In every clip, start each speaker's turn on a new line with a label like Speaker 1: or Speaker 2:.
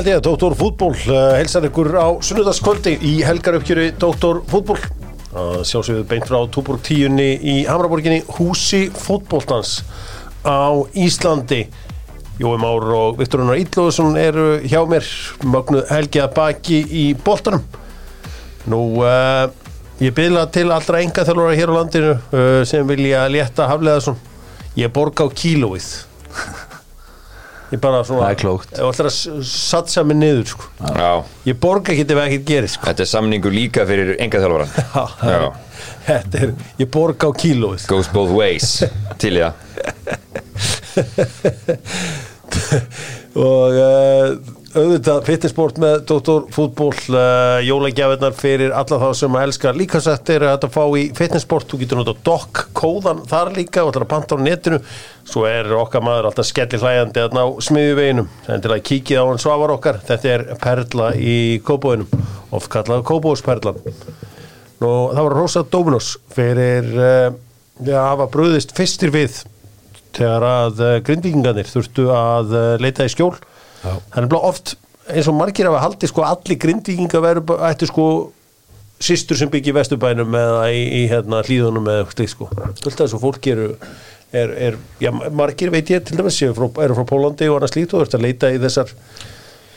Speaker 1: held ég, Dóttor Fútból uh, helsar ykkur á sunnudagskvöldi í helgarupkjöru Dóttor Fútból sjálfsögðu beint frá Túborg 10 í Hamraborginni húsi fótbóltans á Íslandi. Jói Már og Viktor Unnar Íllóðsson eru hjá mér mögnuð helgi að baki í boltanum. Nú uh, ég byrla til allra enga þjálfara hér á landinu uh, sem vilja létta hafleðaðsson ég borga á kílóið ég bara svona
Speaker 2: Það er
Speaker 1: ég ætla að satsa mig niður sko.
Speaker 3: Já,
Speaker 1: ég borga ekki ef ekkert gerir sko.
Speaker 3: þetta er samningu líka fyrir enga þjálfara. Já,
Speaker 1: þetta er, ég borga á kílóið.
Speaker 3: Goes both ways Til það.
Speaker 1: Og uh, auðvitað fitnessport með Dr. Fútból uh, jólagjafirnar fyrir alla þá sem að elska líkasett er að fá í fitnessport. Þú getur notað dock kóðan þar líka og ætlar að panta á netinu. Svo er okkar maður alltaf skelli hlæjandi að ná smiðjuveginum. En til að kíkja á hann svafar okkar. Þetta er perla í kóbóinum oft kallað kóbósperlan Nú, það var Rosa Dominos fyrir uh, að hafa bröðist fyrstir við þegar að uh, grindvíkingarnir þurftu að leita í skjól þannig að oft eins og margir hafa haldið sko allir grindvíkingar veru ættu sko sýstur sem byggja í vesturbænum eða í, í hérna, hlýðunum eða eitthvað sko. Fullt af þessu fólki eru er, er, já, margir veit ég til dæmis séu frá, eru frá Pólandi og annars slíkt og þurft að leita í þessar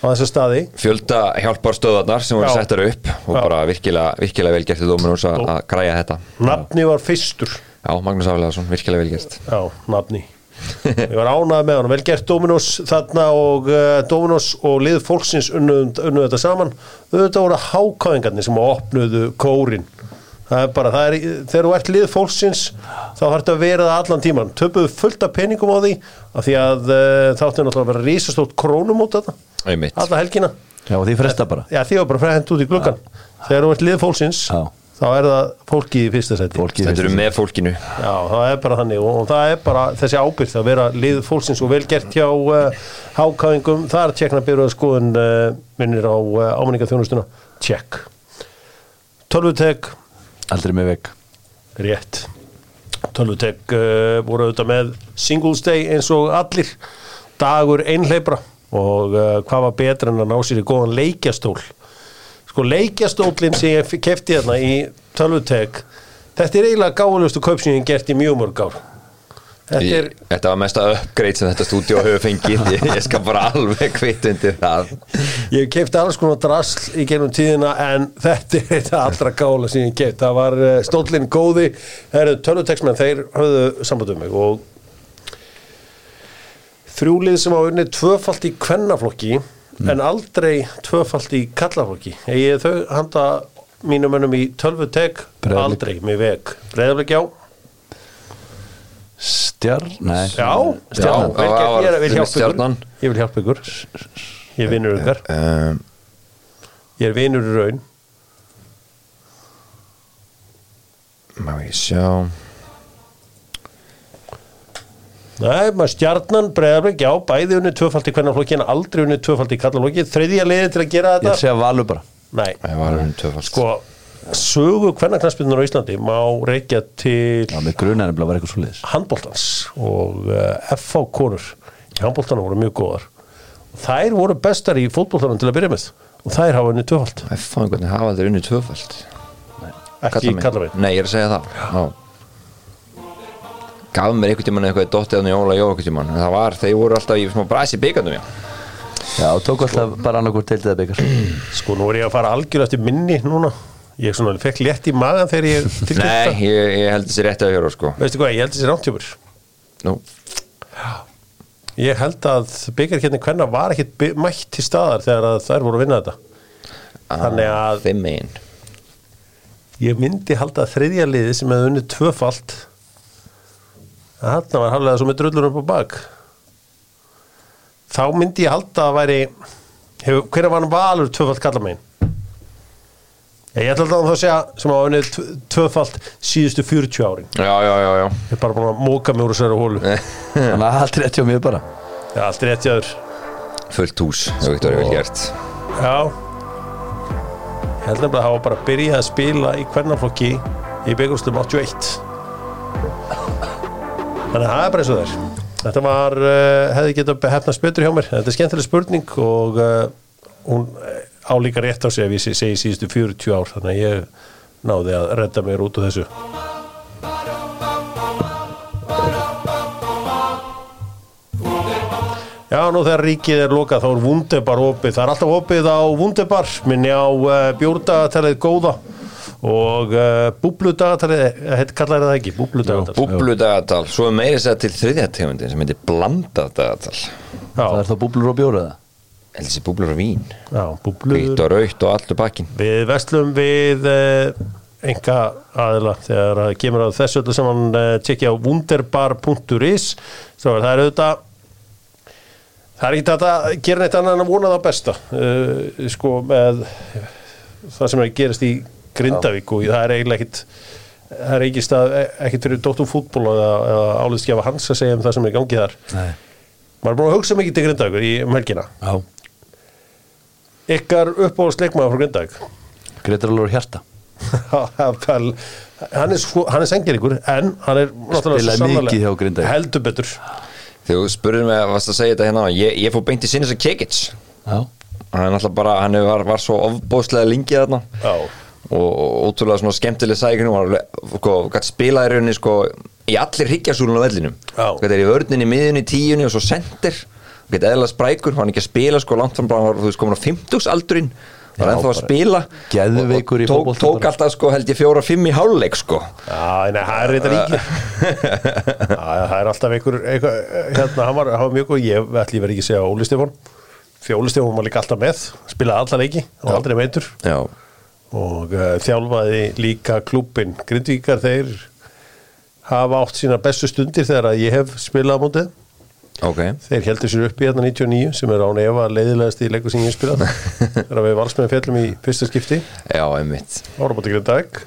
Speaker 1: á þessar staði.
Speaker 3: Fjölda hjálpar stöðarnar sem voru settar upp og
Speaker 1: Já.
Speaker 3: bara virkilega, virkilega vel gert í Dóminus að að græja þetta.
Speaker 1: Nafni var fyrstur.
Speaker 3: Já, Magnús Afleðarsson, virkilega vel gert.
Speaker 1: Já, nafni Ég var ánægð með hann, vel gert Dominos þarna og uh, Dominos og lið fólksins unnu, unnu þetta saman. Auðvitað voru hákáðingarnir sem opnuðu kórin. Það er bara, það er, þegar þú ert lið fólksins þá þarf þetta að vera það allan tíman töpuðu fullt af peningum á því af því að uh, þáttu náttúrulega að vera rísastótt krónum út þetta,
Speaker 3: Einmitt.
Speaker 1: alla helgina.
Speaker 2: Já, og því fresta bara.
Speaker 1: Já, því var bara fræðend út í gluggan þegar þú ert lið fólksins
Speaker 2: Já.
Speaker 1: Þá er það fólki í fyrsta seti
Speaker 2: Fólki
Speaker 3: Þetta eru með fólkinu.
Speaker 1: Já, það er bara þannig og, og það er bara þessi ábyrgð að vera lið fólksins og vel gert hjá uh, hákáðingum, það er tjekkna byrjuð skoðun uh, minnir á uh, ámenningaþjónustuna, tjekk. Tölvutek,
Speaker 2: Aldrei með veg
Speaker 1: rétt. Tölvutek uh, voru auðvitað með Singles Day eins og allir. Dagur einhleipra og uh, hvað var betra en að ná sér í góðan leikjastól sko leikjastólinn sem ég kefti hérna í Tölvutek þetta er eiginlega gáðulegustu kaup sem ég hef gert í mjög mörg ár. Þetta er
Speaker 3: Þetta var mesta upgrade sem þetta stúdíó hefur fengið. Ég, ég skal bara alveg kvitt undir það.
Speaker 1: Ég hef keipt alls konar drasl í gennum tíðina en þetta er þetta allra gála sem ég keipt. Það var uh, stóllinn góði, það eru tölvuteksmenn, þeir höfðu samband um mig og þrjúlið sem á unni tvöfalt í kvennaflokki en aldrei tvöfalt í kallaflokki. Ég þau handa mínum önum í tölvutek
Speaker 2: Breiðablik.
Speaker 1: aldrei með veg. Breiðablik já.
Speaker 2: Stjarn, nei
Speaker 1: Já,
Speaker 3: var
Speaker 1: Ég er- vil hjálpa
Speaker 3: Stjarnan.
Speaker 1: ykkur. Ég vil hjálpa ykkur. Ég vinnur ykkur.
Speaker 3: um,
Speaker 1: Ég er vinnur í raun.
Speaker 3: Má ég sjá
Speaker 1: Nei, maður stjarnan, breyðarblik, já, bæði unni tvöfald í kvennaflokki en aldrei unni tvöfald í kallaflokki. Þriðja liði til að gera
Speaker 2: Ég ætla að
Speaker 1: þetta?
Speaker 2: valur bara.
Speaker 1: Nei,
Speaker 3: Það var hún tvöfald
Speaker 1: sko, sögu kvennaknarsbyrnur á Íslandi má reykja til
Speaker 2: Já, með gruna er vera eitthvað svo liðis
Speaker 1: handbóltans og uh, FH konur í handbóltana voru mjög góðar. Og þær voru bestar í fótbóltanum til að byrja með og þær hafa unni tvöfald,
Speaker 3: fann hvernig hafa aldrei unni tvöfald. Nei, Gaf mér einhvern tímann eitthvað dottið hann í Óla Jó einhvern tímann En það var, þeir voru alltaf í smá bræs í byggandum já.
Speaker 2: Já, tók alltaf bara annarkur til þetta byggar
Speaker 1: Sko, nú er ég að fara algjörlega eftir minni núna. Ég svona fekk létt í magan þegar ég
Speaker 3: Nei, ég, ég held þessi rétt að höra sko
Speaker 1: Veistu hvað, ég held þessi rántjöfur.
Speaker 3: Nú,
Speaker 1: Ég held að byggjarkjarni hvenna var ekkit by- mætt til staðar þegar að þær voru að vinna þetta. Þannig að
Speaker 3: Þeim megin
Speaker 1: ég myndi halda að þriðja liði sem hefði unnið tvöfalt að þarna var halvlega svo með drullur upp á bak. Þá myndi ég halda að væri hefur, hverja var hann valur tvöfalt kalla megin? Ég ætla alltaf að það að segja sem hafa unnið tv- tvöfalt síðustu 40 árin.
Speaker 3: Já, já, já, já
Speaker 1: Ég er bara búin að móka mig úr þessari hólu.
Speaker 2: Þannig að allt rétt hjá mér bara
Speaker 1: Já, allt er rétt jáður.
Speaker 3: Fullt hús, það veit að vel gert
Speaker 1: Já Ég held nefnilega að hafa bara byrjað að spila í hvernaflokki í byggumstum 81 Þannig að það er bara eins og þær Þetta var, uh, hefði getað hefnast betur hjá mér. Þetta er skemmtileg spurning og uh, hún eh, á líka rétt á sig ef ég se- segi síðustu 40 ár. Þannig að ég náði að redda mér út úr þessu. Já, nú þegar ríkið er lokað þá er Wunderbar opið. Það er alltaf opið á Wunderbar, minni á uh, bjórdagatalið góða og uh, búbludagatalið, heit kallar það ekki, búbludagatal.
Speaker 3: Búbludagatal, svo er meiri sér til þriðja tegundin sem heitir blandadagatal
Speaker 2: Það er þá búblur og bjóra það
Speaker 3: Heldur þessi búblur og vín. Hvítt og raukt og allur pakkin
Speaker 1: Við vestlum við uh, enga aðila þegar það kemur að þessu öllu saman uh, tjekkja á wunderbar.is er það er auðvitað það er ekki þetta að gera neitt annað en að vona það besta. Uh, sko með það sem er að gerast í Grindavík og það er eiginlega ekkit það er ekki stað, ekkit fyrir Dóttur fútból eða, eða áliðskjafa hans að segja um það sem er í gangi þar.
Speaker 2: Nei.
Speaker 1: Maður er búin að hugsa mikið til Grindavíkur í helgina.
Speaker 2: Já.
Speaker 1: Ykkar uppáhalds leikmaður frá Grindavík?
Speaker 2: Úr hjarta.
Speaker 1: Hann er, sko, hann er sengjaríkur en hann er náttúrulega
Speaker 2: Spilaði
Speaker 1: sannarlega-
Speaker 2: mikið hjá Grindavík.
Speaker 1: heldur betur.
Speaker 3: Þú spurður mig að segja þetta hérna ég, ég fór beint í sinni sem Kekic.
Speaker 2: Já.
Speaker 3: Hann er náttúrulega bara, hann var, var svo ofbóðslega lengi þarna.
Speaker 1: Já,
Speaker 3: og, og ótrúlega svona skemmtileg sækinu og sko, gætt spila í rauninni sko í allir hyggjasúlun á vellinum. Þetta er í vörninni, miðunni, tíunni og svo sendir gett eðla sprækur, hann ekki að spila sko langt fram, bara hann var, þú veist, komin á 50 aldurinn var
Speaker 2: Já,
Speaker 3: ennþá að spila. og, og tók, tók alltaf sko held ég fjóra fimm í háluleik sko.
Speaker 1: Já, nei, það er ríki já, það er alltaf einhver, einhver hérna, hann var, hann var mjög góð. Ég ætli verið ekki að segja Óli Stefán. Fjóli Stefán var líka alltaf með spilaði alla leiki og aldrei meitur.
Speaker 3: Já,
Speaker 1: og uh, þjálfaði líka klúbbin Grindvíkar þeir hafa átt sína bestu stundir þegar að ég hef spilað á mótið
Speaker 3: ok.
Speaker 1: Þeir heldur sér upp í hérna 99 sem er án efa leiðilegast í leikur sem ég spilað. Þegar við valsmenn fjallum í fyrsta skipti.
Speaker 3: Já, einmitt.
Speaker 1: Árabóti Grindavík.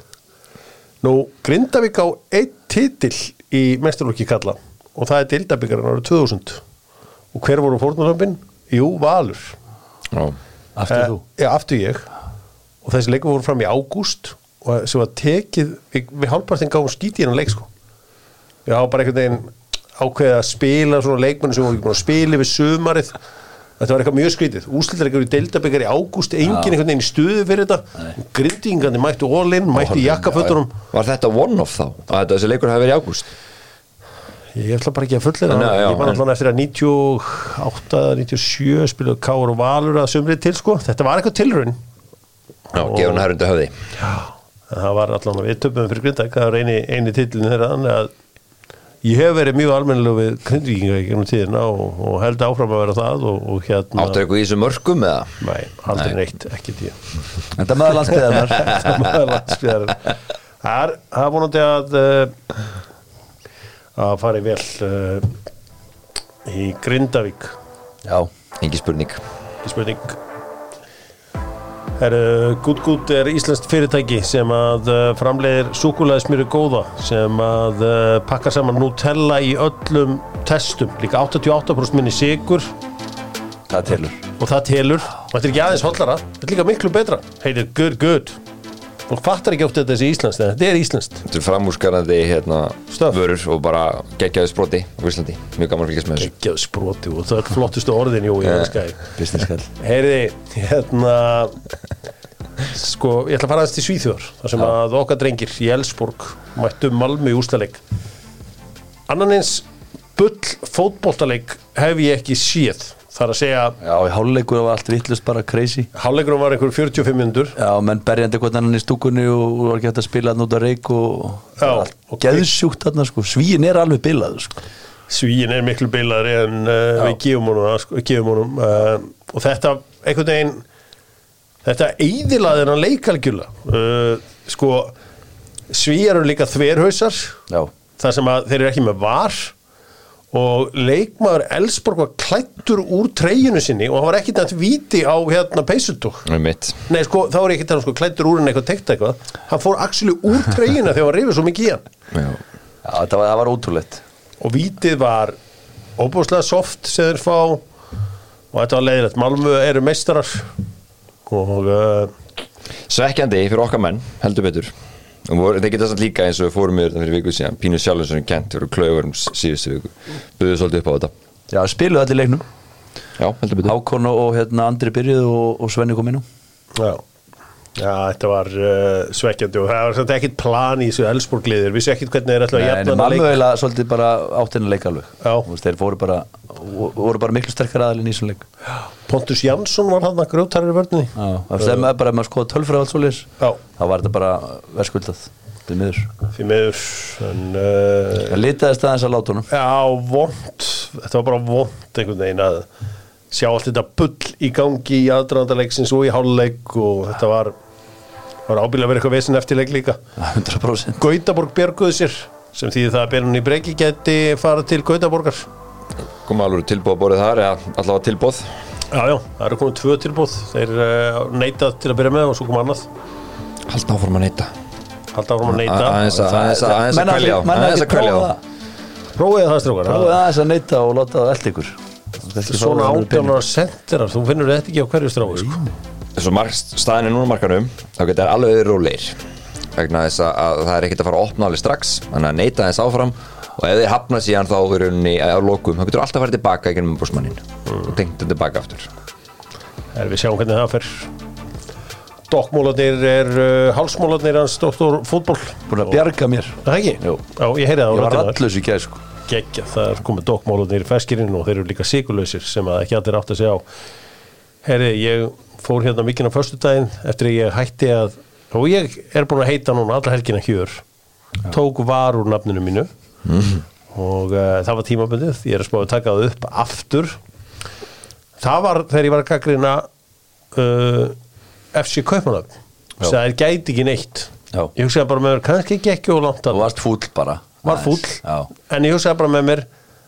Speaker 1: Nú, Grindavík á einn titil í mestarlokki kalla og það er Dildavíkarinn árið 2000 og hver voru fórnulömpin? Jú, Valur.
Speaker 3: Já,
Speaker 2: Aftur
Speaker 1: Eh,
Speaker 2: þú?
Speaker 1: Já, aftur ég og þessi leikur voru fram í ágúst og sem var tekið við, við hálfpartin gáum skítið hennar leik sko. Við hafa bara einhvern veginn ákveðið að spila svona leikmennu sem voru ekki búin að spila við sumarið. Þetta var eitthvað mjög skrítið. Úsliðleikur í deildabikar í ágúst engin einhvern veginn stuðu fyrir þetta. Grindingandi mættu all-in, mættu jakkafötunum.
Speaker 3: var þetta one-off þá? að þetta, þessi leikur hafi verið í ágúst?
Speaker 1: ég ætla bara ekki að fullera
Speaker 3: Nei, já,
Speaker 1: ég
Speaker 3: en-
Speaker 1: alltaf eftir að 98 97 spilaðu Káur og Valur að sumrið til sko, þetta var eitthvað tilraun
Speaker 3: já, gefur hann hærundu höfði.
Speaker 1: En það var allan við töpum fyrir Grindag það var eini, eini titlin þeirra þannig að ég hef verið mjög almennilega við Grindvíkinga í gegnum tíðina og, og held áfram að vera það og, og hérna
Speaker 3: áttur eitthvað í þessu mörgum eða?
Speaker 1: Nei, aldrei
Speaker 3: Nei.
Speaker 1: neitt, ekki tíð
Speaker 2: Þetta meðal landsbyðarnar
Speaker 1: Það maður landsbyðarinn. Það er vonandi að uh, að fari vel uh, í Grindavík.
Speaker 2: Já
Speaker 3: engi spurning.
Speaker 1: Ekki spurning Good er íslenskt fyrirtæki sem að uh, framleiðir súkulæðismjöru góða sem að uh, pakkar saman Nutella í öllum testum, líka 88% minni sigur
Speaker 2: Það telur.
Speaker 1: Og það telur, þetta er ekki aðeins hollara þetta er líka miklu betra, heitir Good Good og fattar ekki oft þetta sé íslenskt en þetta er íslenskt.
Speaker 3: Þetta er framúrskarandi hérna. Vörur og bara geggjaði sproti á Íslandi, mjög gaman að fylgjast með þessu.
Speaker 1: Geggjöð sproti og það er flottustu orðin jú, ég
Speaker 2: Business call
Speaker 1: Heyriði, hérna sko, ég ætla að fara aðeins til Svíþjóðar þar sem að okkar drengir í Elsborg mættu Malmö í úrstaleik annan eins bull fótboltaleik hef ég ekki séð þar að segja,
Speaker 2: Já, háluleikur var allt vittlust bara crazy.
Speaker 1: Hálfleikurum var einhver 45 minnur
Speaker 2: Já, menn berjandi hvort annan í stúkunni og var ekki hægt að spila hann út að reik og
Speaker 1: Já, og-
Speaker 2: geðsjúkt þarna sko, svíin er alveg bilað sko.
Speaker 1: Svíin er miklu bilaðri en uh, við gefum honum, sko, gefum honum uh, og þetta einhvern veginn þetta eiðilaði hennar leikalgjula uh, sko Svíjar eru líka þverhausar.
Speaker 2: Já,
Speaker 1: þar sem að þeir eru ekki með var og leikmaður Elsborg var klættur úr treyjunu sinni og hann var ekki nætt viti á hérna peysutúk
Speaker 3: Það
Speaker 1: Nei, sko, þá er ekki þannig sko klættur úr en eitthvað tekt eitthvað. Hann fór actually úr treyjuna þegar hann reyfið svo mikið í hann.
Speaker 3: Já.
Speaker 2: Já þetta var, það var ótrúlegt.
Speaker 1: Og vitið var óbúslega soft sem þeir fá. Og þetta var leiðilegt. Malmö eru meistarar. Og uh,
Speaker 3: Svekkjandi fyrir okkar menn, heldur betur voru, þeir geta samt líka eins og við fórum við þetta fyrir viku síðan Pínu Sjálfsson kent fyrir klaufurum síðustu viku. Buðuð svolítið upp á þetta.
Speaker 2: Já, spiluðu allir leiknum.
Speaker 3: Já, heldur betur.
Speaker 2: Hákon og, hérna Andri byrjuð og, og Svenni kom inn
Speaker 1: Já, já þetta var uh, svekkjandi og það var ekkit plan í þessu Elsborgliðir, vissi ekkit hvernig þeir ætla að
Speaker 2: Nei,
Speaker 1: jafna
Speaker 2: en
Speaker 1: þennan
Speaker 2: Malmö
Speaker 1: leik.
Speaker 2: eiginlega svolítið bara áttina leik alveg.
Speaker 1: Já.
Speaker 2: Veist, Þeir voru bara, voru bara miklu sterkar aðalinn í þessum leik.
Speaker 1: Pontus Jansson var hann að grjótarir í vörninni.
Speaker 2: Já, það er með bara ef maður skoða tölfræð alls svoleiðis
Speaker 1: Já,
Speaker 2: þá var þetta bara verðskuldað til miður.
Speaker 1: Því miður en uh,
Speaker 2: Það litaðist aðeins að láta honum.
Speaker 1: Já, vond Þetta var bara vond einhvern veginn að sjá allt þetta bull í gangi í aðdraðandarleiksins og í háluleik og þetta var, var ábyggilega verið eitthvað vesinn eftir leik líka
Speaker 2: 100%
Speaker 1: Gautaborg björguðu sér sem þýði það að Bernun í breyki geti fara til Gautaborgar.
Speaker 3: Koma alveg tilbúð að borðið þar eða allavega tilbúð
Speaker 1: Já, já, það eru komið tvö tilbúð þeir uh, neitað til að byrja með og svo kom annað.
Speaker 3: Haldt áfram að neyta
Speaker 1: halda áfram að neita.
Speaker 3: Aðeins að- aðeins að- aðeins að
Speaker 2: Menn
Speaker 3: kvelja á. að
Speaker 2: það.
Speaker 1: prófið það strókar
Speaker 2: Prófið aðeins að neyta og láta það eld ykkur.
Speaker 1: Svona átjánar sendirar, þú finnur þetta ekki á hverju stráðu sko.
Speaker 3: Svo marg staðin er núna markanum þá getur það alveg verið rólegir. Vegna þess að, að það er ekkert að fara að opna alveg strax þannig að neyta þess áfram. Og ef þið hafna síðan þá í rauninni á lokum þá getur alltaf farið tilbaka í gennum umbúrsmannin og tengt þetta tilbaka aftur.
Speaker 1: Er við sjáum hvernig það fer. Dokkmólarnir er uh, hálsmólarnir hans doktor fútból
Speaker 2: Búin að bjarga mér.
Speaker 1: Það ekki?
Speaker 2: Jú.
Speaker 1: Já, ég heyrði það
Speaker 2: Ég var allus í gæð sko.
Speaker 1: Geggja, það er komið dokkmólarnir í ferskirinn og þeir eru líka sigurlausir sem að ekki allir átt að segja á. Herri, ég fór hérna mikinn á föstudaginn eftir að ég hætti að og ég er búin að heita núna alla helgina hjör. Tók var úr nafninu mínu. Og uh, það var tímabundið. Ég er að spáði að taka það upp aftur. Það var þegar ég var að gaggrina uh, FC Kaupmannöfn
Speaker 2: Já.
Speaker 1: það er gæti ekki neitt.
Speaker 2: Já.
Speaker 1: ég hugsaði bara með mér, kannski ekki ekki og langt
Speaker 2: Þú
Speaker 1: að
Speaker 2: varst fúll bara.
Speaker 1: Var fúll. En ég hugsaði bara með mér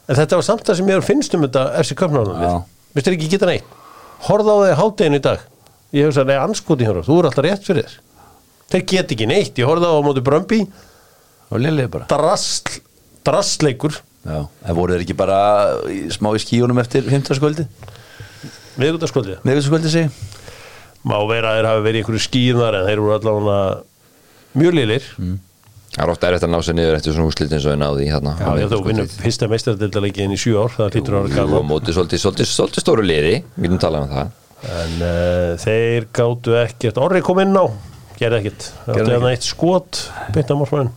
Speaker 1: en þetta var samt það sem ég finnst um þetta FC Kaupmannöfn
Speaker 2: Já.
Speaker 1: Vistu ekki geta neitt Horða á þig háttegin í dag. Ég hugsa, nei, anskoti hér Þú er alltaf rétt fyrir þér. Þeir get ekki neitt Ég horfði á móti Brömbi.
Speaker 2: Og lillið bara.
Speaker 1: Drasl, drastleikur
Speaker 2: Já En voru þeir ekki bara í, smá í skíunum eftir 15 skvöldi
Speaker 1: Miðgutaskvöldið
Speaker 2: Miðvísaskvöldi sig
Speaker 1: Má vera að þeir hafi verið í einhverju skýðnar En þeir voru allavega mjög liðlir
Speaker 3: Það er ofta erfitt að ná sér niður eftir svona úslit eins og ég náði í hérna
Speaker 1: Já, ég þú vinnum fyrsta meistardildalegi inn í sjú ár Það hlýtur að vera
Speaker 3: Jú, á
Speaker 1: gaman
Speaker 3: móti svolítið, svolítið, svolítið stóru liði við getum talað um það.
Speaker 1: En uh, þeir gátu ekkert. Orri kom inn á Gerði ekkert. Átti hérna eitt skot á morfæðin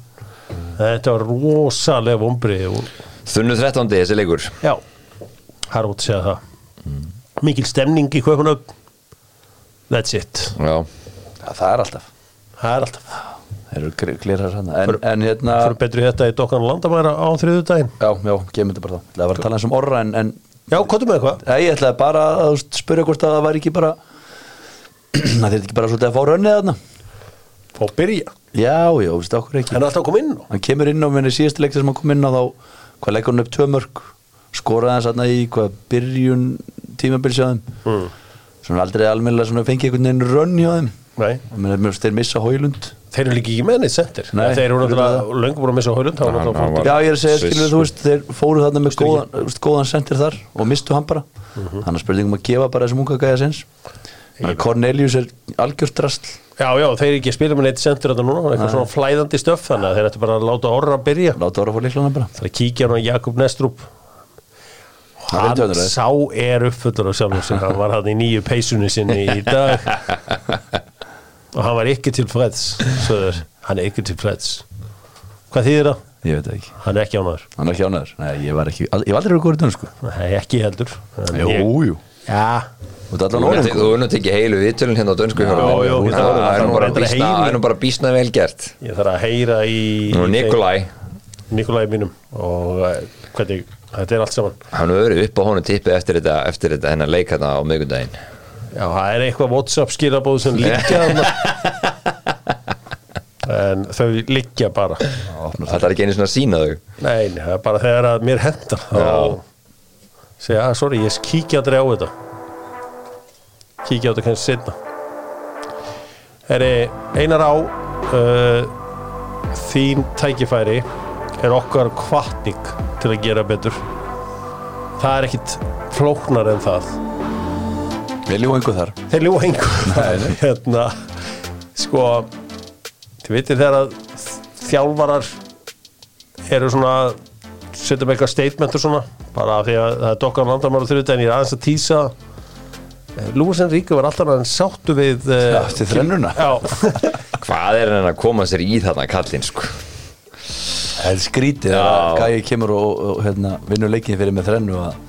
Speaker 1: Þetta var rosalega vombrið og
Speaker 3: Þunnu 13. þessi leikur.
Speaker 1: Já, er að segja það. Mikil stemning í kaupunum That's it.
Speaker 3: Já,
Speaker 2: Já, það er alltaf.
Speaker 1: Það er alltaf
Speaker 2: Þeir eru glirðar hann en, en hérna
Speaker 1: er betur í þetta í dokkan landamæra á þriðu daginn
Speaker 2: Já, já, gemur þetta bara þá Það var að tala eins um orra en, en
Speaker 1: Já, hvað með eitthvað?
Speaker 2: Nei, ég ætlaði bara að þú veist, spyrja hvort að það væri ekki bara Það er ekki bara svolítið að fá rönnið þarna.
Speaker 1: Fá að byrja?
Speaker 2: Já, já, veistu okkur ekki.
Speaker 1: En alltaf kom inn á
Speaker 2: Hann kemur inn á minni síðustu leikti sem hann kom inn á þá Hvað leikur hann upp tvö mörg Skoraði hann þarna í hvað byrjun tímabilsjáðum
Speaker 1: mm.
Speaker 2: Svona aldrei almennilega svona fengi einhvern veginn rönn hjá þeim.
Speaker 1: Nei,
Speaker 2: Og þeir missa Hólund
Speaker 1: þeir eru líka ekki með neitt sendir
Speaker 2: Nei,
Speaker 1: Þeir eru náttúrulega löngum búin að missa hólund
Speaker 2: Já, ég er að segja, skilur þú veist, þeir fóru þarna með góðan, góðan sendir þar og mistu hann bara
Speaker 1: Mhm.
Speaker 2: hann er spurningum að gefa bara þessum unga gæja sins Cornelius er algjört drastl
Speaker 1: Já, já, þeir eru ekki að spila með neitt sendir þetta núna er eitthvað svona flæðandi stöf Þannig að þeir ættu bara að láta orra að byrja.
Speaker 2: Láta ára að fá líklana bara.
Speaker 1: Það er kíkja hann á Jakob Nestrup.
Speaker 2: Hann
Speaker 1: sá er uppfullur á sjálfum sig Hann var hann í nýju peysunni sinni í dag Og hann var ekki til freds Söður, hann er ekki til freds. Hvað þýðir það?
Speaker 2: Ég veit ekki,
Speaker 1: Hann er ekki ánæður
Speaker 2: hann er ekki ánæður Nei, ég var ekki, ég var aldrei verið góður í dönsku
Speaker 1: Nei, ekki heldur. En ég,
Speaker 2: jú.
Speaker 1: Já,
Speaker 2: Þú ert allan orðin
Speaker 3: þú verður tekið heilu viðtölun hérna á dönsku hjá
Speaker 1: Já, já, ég
Speaker 3: Það það er nú bara
Speaker 1: reyndar að
Speaker 3: býsna-
Speaker 1: heyra.
Speaker 3: það er nú bara bísna vel gert.
Speaker 1: Ég þarf að heyra í
Speaker 3: Nú Nikolai,
Speaker 1: Nikolai mínum Og eh, hvernig, þetta er allt saman.
Speaker 3: Hann hefur verið upp á honum tippið eftir þetta, eftir þetta hennar leik hérna á miðgundaginn
Speaker 1: Já, það er eitthvað Whatsapp skilabóð sem liggja þarna. En þau liggja bara.
Speaker 3: Það. Er ekki einu svona sína þau.
Speaker 1: Nei, það er bara þegar að mér hendar þá segja, að sorry, ég kíkja aldrei á þetta. Kíkja á þetta kannski setna er einar á uh, þín tækifæri er okkar kvartning til að gera betur. Það er ekkit flóknar en það
Speaker 2: Við ljúum einhver þar.
Speaker 1: Þeir ljúa einhver hérna, sko þið veitir þegar að þjálfarar eru svona setjum eitthvað statement og svona bara því að það er dokkar landamæra þrjóta en ég er aðeins að tísa. Lúis Enrique var alltaf hann sáttu við eh,
Speaker 2: Já, til þrennuna.
Speaker 3: Hvað er hann að koma sér í þarna kallinn sko?
Speaker 2: Það er skrítið að Gæi kemur og, og hérna, vinnur leikin fyrir með þrennu að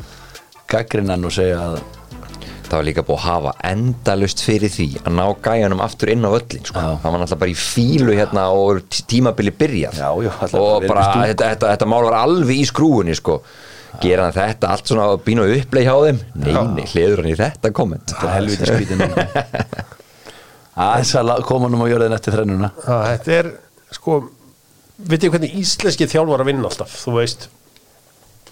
Speaker 2: gaggrina hann og segja að
Speaker 3: Það var líka búið að hafa endalust fyrir því að ná gæjanum aftur inn á völlin sko. Það var náttúrulega bara í fílu hérna og tí- tímabili byrjað.
Speaker 2: Já, já, alltaf
Speaker 3: og bara þetta, þetta, þetta mál var alveg í skrúinni sko. gera hann þetta allt svona bínu uppleið hjá þeim? Nei, nei, hliður hann í þetta komment.
Speaker 2: Þetta er helviti skrítið aðeins að koma hann um á jörðin eftir þrennuna.
Speaker 1: Að þetta er sko, veit ég hvernig íslenski þjálfar að vinna alltaf, þú veist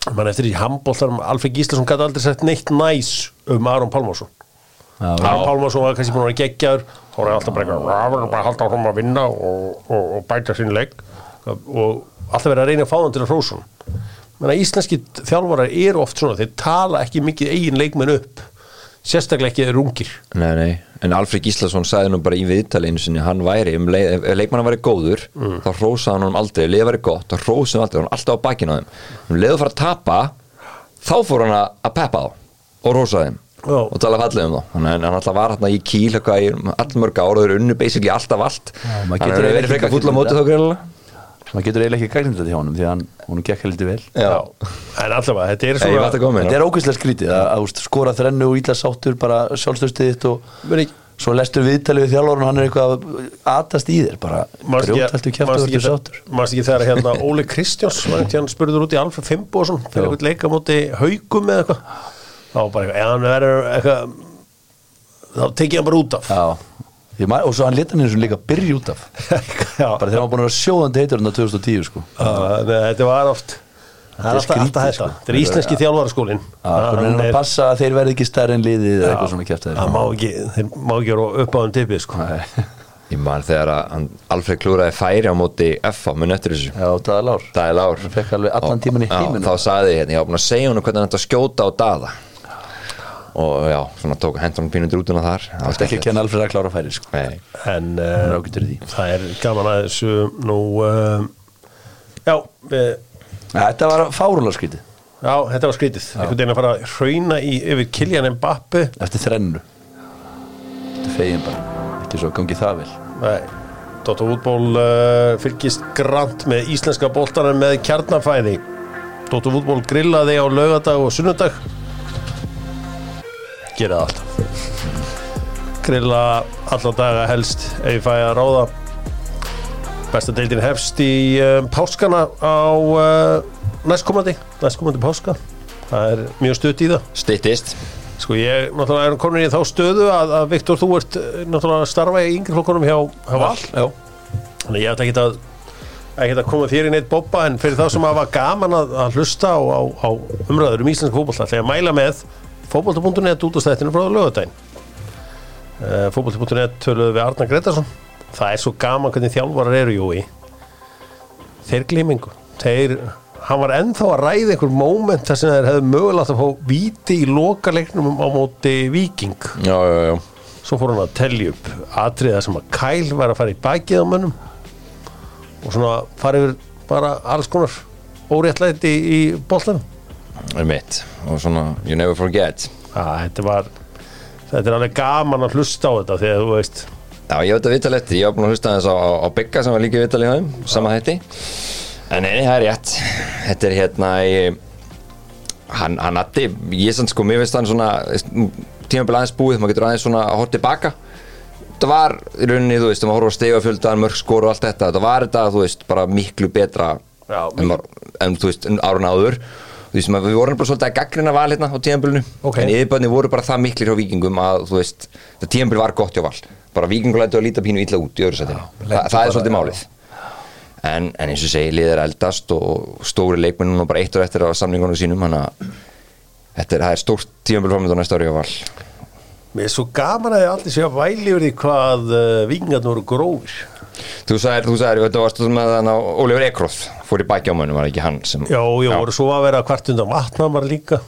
Speaker 1: mann eftir í handbóltarum Alfred Gíslason gæti aldrei sett neitt næs um Aron Pálmarsson.
Speaker 2: Já,
Speaker 1: Aron Pálmarsson var kannski búin að vera geggjaður þá var alltaf bara eitthvað "Já, við erum bara halda áfram að vinna og, og, og bæta sín leik og alltaf verið að reyna að fá hann til að hrósa hann menn að íslenski þjálfarar eru oft svona þeir tala ekki mikið eigin leikmenn upp sérstaklega ekki þeir rungir.
Speaker 3: Nei, nei, en Alfred Gíslason sagði nú bara í viðtali einu sinni, hann væri um leið, ef leikmann væri góður, þá hrósaði hann honum aldrei, leið væri gott, þá hrósaði hann aldrei hann var alltaf á bakinu á þeim, um leið að fara að tapa þá fór hann að peppa þá og hrósaði þeim
Speaker 1: Já.
Speaker 3: og tala fallið um þá. Þannig að hann alltaf var hann í í allmörg ára og þeir unnu basically alltaf allt.
Speaker 2: Maður
Speaker 3: hann
Speaker 2: getur
Speaker 3: hefur verið frekar
Speaker 2: ekki
Speaker 3: fúll á móti þá greiðlega
Speaker 2: maður getur eiginlega ekki gagnið þetta hjá honum því að hann, hún gekk heldur vel.
Speaker 3: Já,
Speaker 1: en allavega, þetta er svona
Speaker 2: þetta er ógeðslega skrítið að, skora þrennu og ítla sáttur bara sjálfstöðstið þitt og
Speaker 1: Meni,
Speaker 2: svo lestur viðtalið við þjálfur og hann er eitthvað að atast í þér bara. Grjótæltu kjæftu og verður sáttur.
Speaker 1: Mást ekki þegar hérna Óli Kristjáns spurður út í Alfred Fimboðsson fyrir
Speaker 2: Já.
Speaker 1: eitthvað leika móti haugum eða eitthvað? Þá var bara eitthvað þá tekið hann bara út af
Speaker 2: Man- og svo hann leta hann og líka byrja út af. Bara þegar hann var búin að vera sjóðandi heitur hann á 2010 sko.
Speaker 1: Þetta var oft Það
Speaker 2: er
Speaker 1: alltaf,
Speaker 2: skrítið,
Speaker 1: alltaf þetta
Speaker 2: sko.
Speaker 1: Þetta er íslenski þjálfaraskólin
Speaker 2: Já, hann er að passa að þeir verði ekki stærri en liðið eða eitthvað svona kjæft
Speaker 1: Það má ekki, þeir má ekki vera upp á þeim tippi sko.
Speaker 3: Ég man þegar að hann Alfred klúraði færi á móti FA mun eftir þessu.
Speaker 2: Já, það er lár.
Speaker 3: Það er lár.
Speaker 2: Hann fekk alveg allan tímann í
Speaker 3: Já,
Speaker 2: heiminum.
Speaker 3: Þá sagði ég hérna, ég var búin að segja hún hvernig hann ætti að skjóta á daða og já, svona tók hendur hann pínundur út unna þar. Það
Speaker 2: er ekki að kenna Alfred að klára færi sko?
Speaker 3: Nei,
Speaker 1: En
Speaker 2: er
Speaker 1: uh, það er gaman að þessu. Nú uh, Já, við,
Speaker 2: Þetta var fárulega skrítið.
Speaker 1: Já, þetta var skrítið. Einhvern veginn að fara að hrauna í, yfir Kiljan Mbappi
Speaker 2: Eftir þrennu Þetta fegin bara? Eftir svo gangi það vel?
Speaker 1: Nei, Dóttar Fútból uh, fylgist grant með íslenska boltanum með kjarnafæði. Dóttar Fútból grillaði á laugardag og sunnudag Gera það alltaf. Grilla alla daga helst ef ég fæ að ráða. Besta deildin hefst í um, páskana á uh, næstkomandi næstkomandi páska. Það er mjög stutt í það.
Speaker 3: Styttist.
Speaker 1: Sko ég, náttúrulega erum komin í þá stöðu að, að Viktor, þú ert eh, náttúrulega að starfa í yngri flokkunum hjá, hjá Val.
Speaker 2: Já.
Speaker 1: Þannig ég ætla ekki að að koma í neitt bobba en fyrir þá sem hafa gaman að, að hlusta á, á, á umræður um íslensk fótboll ætla ég að mæla með fótboll.net út á stættinu frá lögadaginn uh, fótboll.net töluðu við Arnar Gretarsson það er svo gaman hvernig þjálfarar eru Jói. Þeir glímingu þeir, hann var ennþá að ræða einhver moment þar sem þeir hefðu mögulegt að fá víti í loka leiknum á móti Viking
Speaker 3: Já, já, já.
Speaker 1: Svo fór hann að tellja upp atriða sem að Kæl var að fara í bakið á mönnum og svona fara yfir bara alls konar óréttlæti í, í boltanum
Speaker 3: er mitt og svona, you never forget.
Speaker 1: Að þetta var þetta er alveg gaman að hlusta á þetta þegar þú veist
Speaker 3: Já, ég veit að vitala eftir, ég var búin að hlusta þess á, á, á Bygga sem var líka vitali á þeim, sama hætti. En nei, það er rétt. Þetta er hérna ég, hann, hann addi, ég sann sko mér veist hann svona, tímabil aðeins búið maður getur aðeins svona að horfa tilbaka. Það var í rauninni, þú veist, maður horfa á stegafjöldan, mörg skor og allt þetta, það var þetta, þú veist, bara miklu betra
Speaker 1: Já,
Speaker 3: en, en þú veist, árun áður þú veist, við vorum bara svolítið að gaggrina val hérna á tímabilinu,
Speaker 1: Ok.
Speaker 3: en yfirböðni voru bara það miklir hjá vikingum að, þú veist, það tímabil var gott hjá val, bara vikingur lætu að líta pínu illa út í öðru sætinu, Þa, það er svolítið málið. En, en eins og segi, liðið er eldast og stóri leikmenn núna bara eitt og eftir á samlingunum sínum, hann að þetta er, það er stórt tímabil framönda næsta ári hjá val.
Speaker 1: Mér er svo gaman að þið allir sé að væli yfir því hvað uh, vikingarnir voru grófir
Speaker 3: Þú sagðir, þú sagðir, þetta varst með þann á Ólífur Ekroth, fór í baki á mönnum, var ekki hann sem
Speaker 1: já, já, voru svo að vera kvart undan vatnamar líka.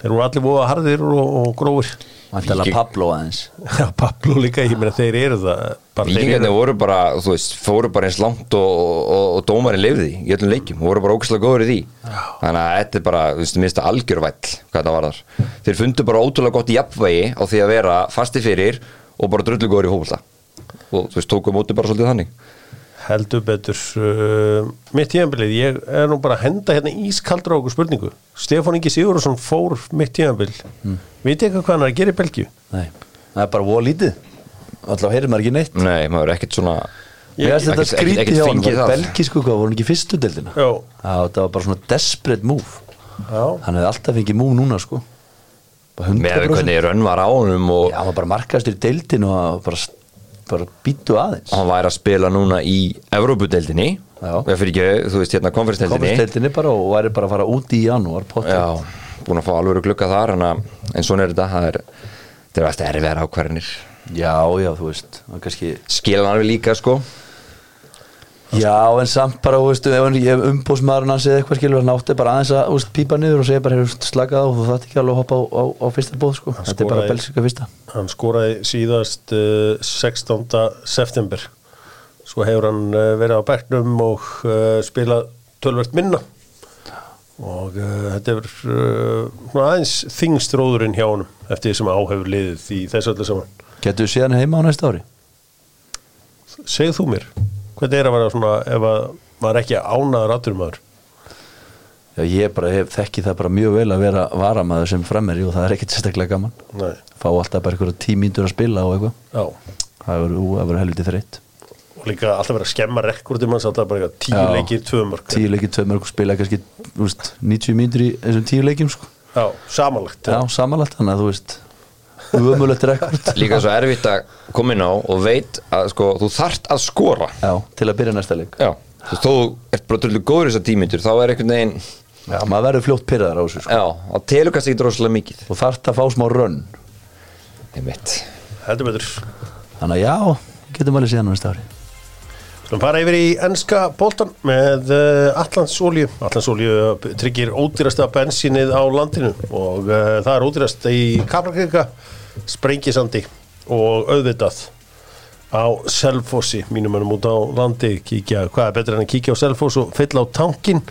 Speaker 1: Þeir voru allir búið harðir og, og grófir
Speaker 2: Vantilega Pablo aðeins.
Speaker 1: Já, Pablo líka, ég meina þeir eru það eru,
Speaker 3: voru bara, þú veist, fóru bara eins langt og, og, og dómarinn lifði því í öllum leikjum, voru bara ógæslega góður í því. Þannig að þetta er bara, þú veist, minnst algjörvæll hvað það var þar. Þeir fundu bara ótrúlega gott jafnvægi á því að vera fasti fyrir og bara drullu góður í hófulta og þú veist, tókum móti bara svolítið þannig.
Speaker 1: Heldur betur uh, mitt tíðanbilið, ég er nú bara að henda hérna ískaldur á okkur spurningu. Stefán Ingi Sigurðarsson fór mitt tíðanbil mm. veit ég hvað hann er að gera í Belgíu?
Speaker 2: Nei, það er bara voða lítið. Alltaf heyrir maður ekki neitt.
Speaker 3: Nei, maður er ekkert svona
Speaker 2: Ég veist þetta skrítið hjá hann
Speaker 3: það.
Speaker 2: Belgísku hvað, voru hann ekki fyrstu deildina?
Speaker 1: Já.
Speaker 2: Þetta var bara svona desperate move.
Speaker 1: Já,
Speaker 2: Hann hefði alltaf fengið move núna sko. Bara 100%
Speaker 3: með hvernig rönn var á honum og
Speaker 2: Já, hann var bara markastur í deildin og bara, bara býtu aðeins.
Speaker 3: Hann væri að spila núna í Evrópudeldinni ekki, þú veist, hérna
Speaker 2: bara og væri bara að fara út í janúar.
Speaker 3: Já, búin að fá alveg glugga þar en, að, en svona er þetta það er, er alltaf erfiðar ákvarðinir
Speaker 2: já, já, þú veist kannski
Speaker 3: skila hann alveg líka sko
Speaker 2: Já, en samt bara, þú veist, ef hann- ef umbóðsmaðurinn hans eða eitthvað skilur hann átti bara aðeins að þú veist, pípa niður og segja bara, hefur slakað á þú þátt ekki alveg að hoppa á, á, á fyrsta bóð sko. þetta er bara belsika fyrsta
Speaker 1: hann skoraði síðast uh, 16. september svo hefur hann uh, verið á bekknum og uh, spilað tölvert minna og þetta er aðeins þingstróðurinn hjá honum eftir því sem áhefur liðið í þessu öllu saman
Speaker 2: Getur við síðan heima á næsta ári?
Speaker 1: segð þú mér, hvernig er að vera svona ef að maður ekki ánaður aðdurum
Speaker 2: Já, ég bara hef þekki það bara mjög vel að vera varamaður sem fremmeri og það er ekkert sérstaklega gaman.
Speaker 1: Nei,
Speaker 2: fá alltaf bara einhverja tímíndur að spila og eitthvað. Það verður verður helviti þreitt
Speaker 1: og líka alltaf verið að skemma rekordum hans alltaf bara eitthvað tíu leikir, tvö mörg
Speaker 2: tíu leikir, tvö mörg spila kannski veist, 90 mínútur í þessum tíu leikjum sko.
Speaker 1: já, samanlagt
Speaker 2: já, samanlegt, þannig að þú veist umöðulegt rekord.
Speaker 3: Líka svo erfitt að koma inn á og veit að sko, þú þart að skora.
Speaker 2: Já, til að byrja næsta leik.
Speaker 3: Já, þú veist, þú ert bara drullu góður þessar tímyndur þá er einhvern veginn
Speaker 2: já, maður verður fljótt pyrraðar á þessu sko.
Speaker 3: já, það telur kannski ekki droslega mikið.
Speaker 2: Og þarft að fá smá rönn.
Speaker 3: Einmitt.
Speaker 1: Heldur betur.
Speaker 2: Þannig að já, getum alveg síðan á næsta ári.
Speaker 1: Skulum fara yfir í ennska boltan með uh, Allandsolju. Allandsolju tryggir ódýrasta bensinið á landinu og uh, það er ódýrast í Kaplakrika, Sprengisandi og auðvitað á Selfossi, mínum önum út á landi, kíkja, hvað er betur en að kíkja á Selfoss og fylla á tankin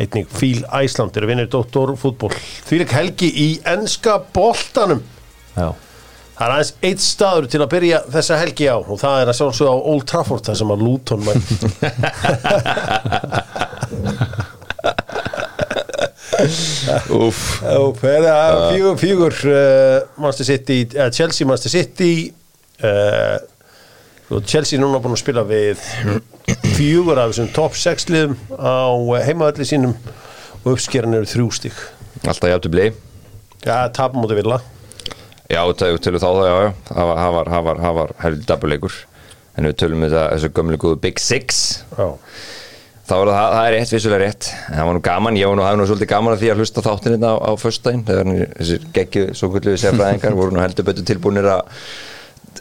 Speaker 1: einnig Fíl Æsland eru vinnir Dóttor fútból. Þvíleik helgi í ennska boltanum.
Speaker 2: já,
Speaker 1: Það er aðeins eitt staður til að byrja þessa helgi á og það er að sjálfsögða á Old Trafford þar sem að Luton mætt fjögur, fjögur uh, City, uh, Chelsea Manchester City uh, Chelsea er núna búin að spila við fjögur af þessum top 6 liðum á heimaðalli sínum og uppskeran eru þrjú stík
Speaker 3: alltaf játtu blei
Speaker 1: Já, tapum mútið vilja
Speaker 3: Já, til, þá það, já, já, það var, var, var, heldur dabbuleikur en við tölum við það, þessu gömlu góðu Big Six.
Speaker 1: Já,
Speaker 3: þá var það, það er rétt, vissulega rétt. En það var nú gaman, ég var nú, hafði nú svolítið gaman að því að hlusta þáttin hérna á, á föstudaginn þegar þessir geggju, svo kvöldluðu sérfræðingar voru nú heldur betur tilbúinir að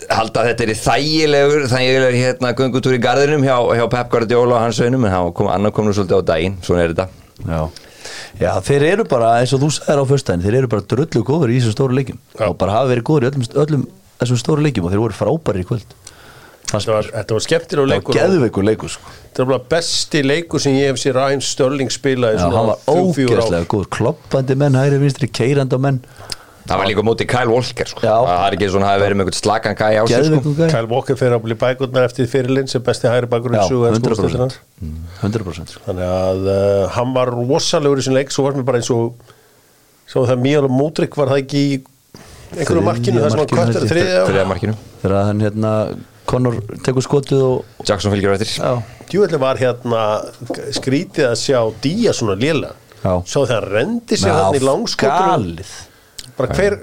Speaker 3: halda að þetta er þægilegur þægilegur hérna göngutúr í garðinum hjá, hjá Pep Guardiola og hans önum en það kom, annar kom nú svolítið á daginn, svona er þetta.
Speaker 2: Já. Já, þeir eru bara, eins og þú sagðir á föstudaginn þeir eru bara drullu góður í þessum stóru leikjum
Speaker 1: Já.
Speaker 2: og bara hafa verið góður í öllum, öllum þessum stóru leikjum og þeir voru frábæri í kvöld
Speaker 1: þetta var, þetta var skemmtilega
Speaker 2: Það
Speaker 1: leikur
Speaker 2: var
Speaker 1: og
Speaker 2: geðveikur leikur sko.
Speaker 1: þetta var bara besti leikur sem ég hef sér Ryan Störling spila í
Speaker 2: Já, hann var ógeðslega góður kloppandi menn, hægri vinstri, keirandi menn
Speaker 3: það var líka á móti Kyle Walker sko.
Speaker 2: Já.
Speaker 3: það er ekki svona að verið með einhvern slakan gæi á sig sko.
Speaker 1: Kyle Walker fyrir að bli bækurnar eftir fyrirlinn sem besti hægri bækurinn
Speaker 2: Já,
Speaker 1: sögu ensku
Speaker 2: 100%
Speaker 1: úrvalsdeildarinnar.
Speaker 2: Mm, 100% sko.
Speaker 1: þannig að uh, hann var rosalegur í sin leik svo var mér bara eins og svo það mjög Múdrik var það ekki í einhverju markinu þar sem hann
Speaker 2: ég.
Speaker 1: þriðja
Speaker 3: markinu
Speaker 2: þegar hann hérna Conor tekur skotið og
Speaker 3: Jackson fylgjur eftir.
Speaker 2: Já,
Speaker 1: djúvelli var hérna skrítið að sjá Díaz svona léla
Speaker 2: Já.
Speaker 1: svo þegar hann rendi sér hann í langskotur bara hver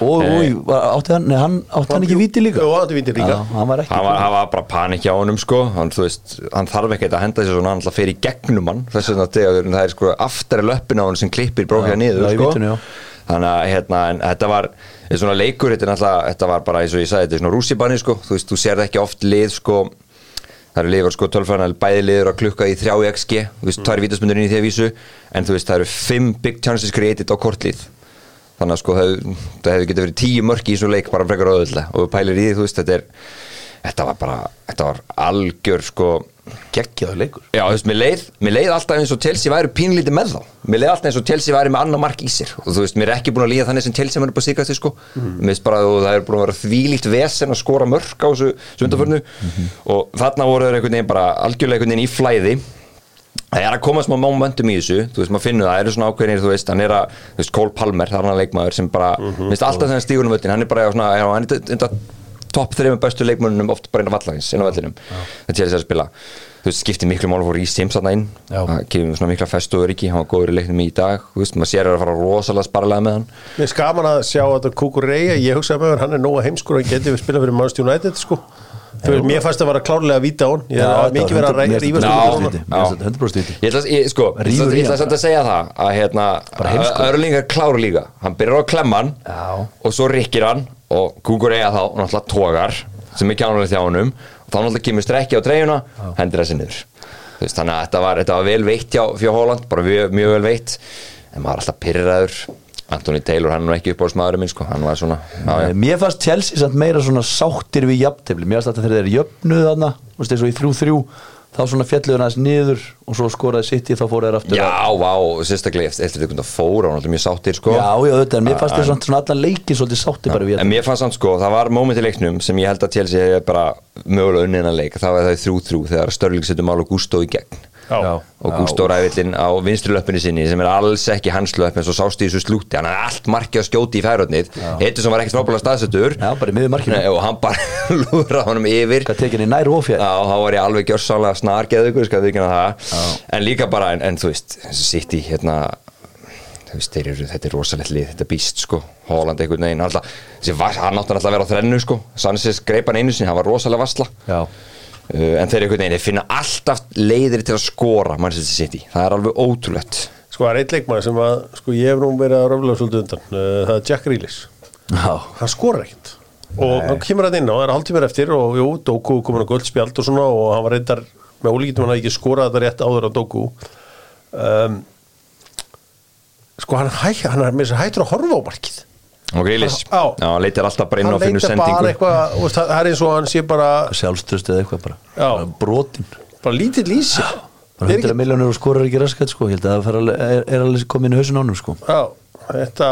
Speaker 2: og, og var- átti hann, nei, hann átti hann ekki víti líka?
Speaker 1: hann átti víti líka.
Speaker 2: Já, hann var ekki
Speaker 3: hann var, hann var bara panik hjá honum sko. Hann, veist, hann þarf ekkert að henda sér svona hann ætla að fer í gegnum hann þess vegna þegar það er sko aftari löppin á hann sem klippir brókja niður sko.
Speaker 2: vítinu, já.
Speaker 3: þannig að hérna, en þetta var þetta er svona leikur, þetta er náttúrulega þetta var bara eins og ég sagði, þetta er svona rússibanni sko. Þú veist, þú sér ekki oft lið sko. Það eru liður sko tölfræðan bæði liður að klukka í 3 XG, þú veist, tvær vítaspundur inn í því að vísu. En þú veist, það eru 5 big chances created á kortlið. Þannig að sko það, það hefði getið verið tíu mörk í þessu leik bara frekar öðvöldlega og við pælir í því, þú veist, þetta er þetta var bara, þetta var algjör sko,
Speaker 2: geggjaður leikur.
Speaker 3: Já, þú veist, mér leið, mér leið alltaf eins og Chelsea væri pínlítið með þá. Mér leið alltaf eins og Chelsea væri með annar mark í sér. Og þú veist, mér er ekki búin að líða þannig sem Chelsea mér er búin að síkast sko, mér veist bara að það er búin að vera þvílíkt vesen að skora mörk á þessu sundaförnu. Og þarna voru þeir einhvern veginn bara algjörlega einhvern veginn í flæði. Það er að koma smá momentum í þessu, þú veist, maður finnur það, það eru svona ákveðinir, þú veist, hann er að, þú veist, Cole Palmer, það er hann að leikmaður sem bara, mm veist, alltaf þegar hann stígur um völdin, hann er bara, svona, hann er þetta topp þreifum bestu leikmörnum oft bara inn á vallagins, inn á völlinum, þetta er þess að spila, þú veist, skiptir miklu mál fór í Sims þarna inn,
Speaker 2: Já.
Speaker 3: það kemur svona mikla festu og öryggi, hann var góður í leiknum í dag, þú veist, maður sér að fara rosalega sparlega með hann,
Speaker 1: Mér er skaman að sjá að Kukureya, ég hugsaði með hann, hann er nóga heimskur og hann geti við spila fyrir Manchester United sko. Fyrir mér fannst að vera klárlega að víta á hann Ég er mikið verið að ræ- rífast
Speaker 3: Já, já.
Speaker 1: þetta.
Speaker 3: Já.
Speaker 2: 100% viti
Speaker 3: Ég ætla, sko, að segja það að hérna,
Speaker 2: Bara heimskur.
Speaker 3: Örling er klár líka hann byrjar á að klemma hann
Speaker 2: Já.
Speaker 3: og svo rikkir hann og Google eiga þá náttúrulega tógar sem er kjánulegt hjá honum. Og þá náttúrulega kemur strekki á treyjuna hendur þessi niður. Veist, þannig að þetta var, þetta var vel veitt hjá, Holland bara mjög, mjög vel veitt. En maður alltaf pyrraður Anthony Taylor, hann er nú ekki upp á smaðurinn minn sko. hann var svona, já, já.
Speaker 2: Mér fannst Chelsea meira svona sáttir við jafntefli. Mér fannst þetta þegar þeir jöfnuð þarna Þú veist eins og í 3-3 Þá svona fjalluður hans niður Og svo skoraði City þá fóru þeir aftur
Speaker 3: Já,
Speaker 2: að-
Speaker 3: vá, sérstaklega eftir eftir þetta fóra, hann er mjög sáttir sko.
Speaker 2: já, já, þetta En mér fannst þeir svona, svona allan leikin svolítið sáttir bara við
Speaker 3: En mér fannst samt sko, það var moment í leiknum sem ég held að Chelsea hefði bara mögulega unnið innan leik, það var það þrjú þrjú þegar Störling setur mál og Gusto í gegn. Og Gusto ræðvillin á vinstri löppinni sinni sem er alls ekki hans löpp eins og sást í þessu slúti, hann er allt markið að skjóti í færöfnið, heitur sem var ekkert frábæla staðsettur.
Speaker 2: Já, bara í miður markinu.
Speaker 3: Nei, og hann bara lúðra honum yfir.
Speaker 2: Hvað tekið henni nær ofjær
Speaker 3: Já, þá var ég alveg gjörsálega snargeð ykkur, skal við ekki það. En líka bara, en, en þú veist, sitt í hérna eru, þetta er rosalegt lið, þetta er býst sko, Holland einhvern veginn alltaf, var- hann átti alltaf að vera á þrennu sko, Sanchez greip hann einu sinni, hann var rosalega vassla en þeir einhvern veginn, þeir finna alltaf leiðir til að skora Manchester City, það er alveg ótrúlegt.
Speaker 1: Sko það er eitt leikmaður sem að Sko ég hef nú verið að röfla svolítið undan. Uh, Það er Jack Grealish.
Speaker 2: Já,
Speaker 1: Hann skora ekkert. Og hann kemur hann inn á, það er hálftímur eftir og jú, Doku komin á guldspjald og svona og hann var reyndar með ólíkitum hann hafði ekki skorað þetta rétt áður á Doku. Um, Sko hann, hæ, hann er með þess að hættur að horfa á markið
Speaker 3: og
Speaker 1: Já.
Speaker 3: já, hann leitir alltaf bara inn
Speaker 1: Hann
Speaker 3: og finnur sendingu.
Speaker 1: eitthvað, þú veist, það er eins og hann sé bara,
Speaker 2: sjálfströst eða eitthvað bara.
Speaker 1: Já.
Speaker 2: Bara Brotin
Speaker 1: bara lítill í sig
Speaker 2: Bara
Speaker 1: Það er
Speaker 2: 100 miljónir og skorar ekki raskat sko. Ég held að það er, er alveg komin í hausin ánum sko.
Speaker 1: Já, þetta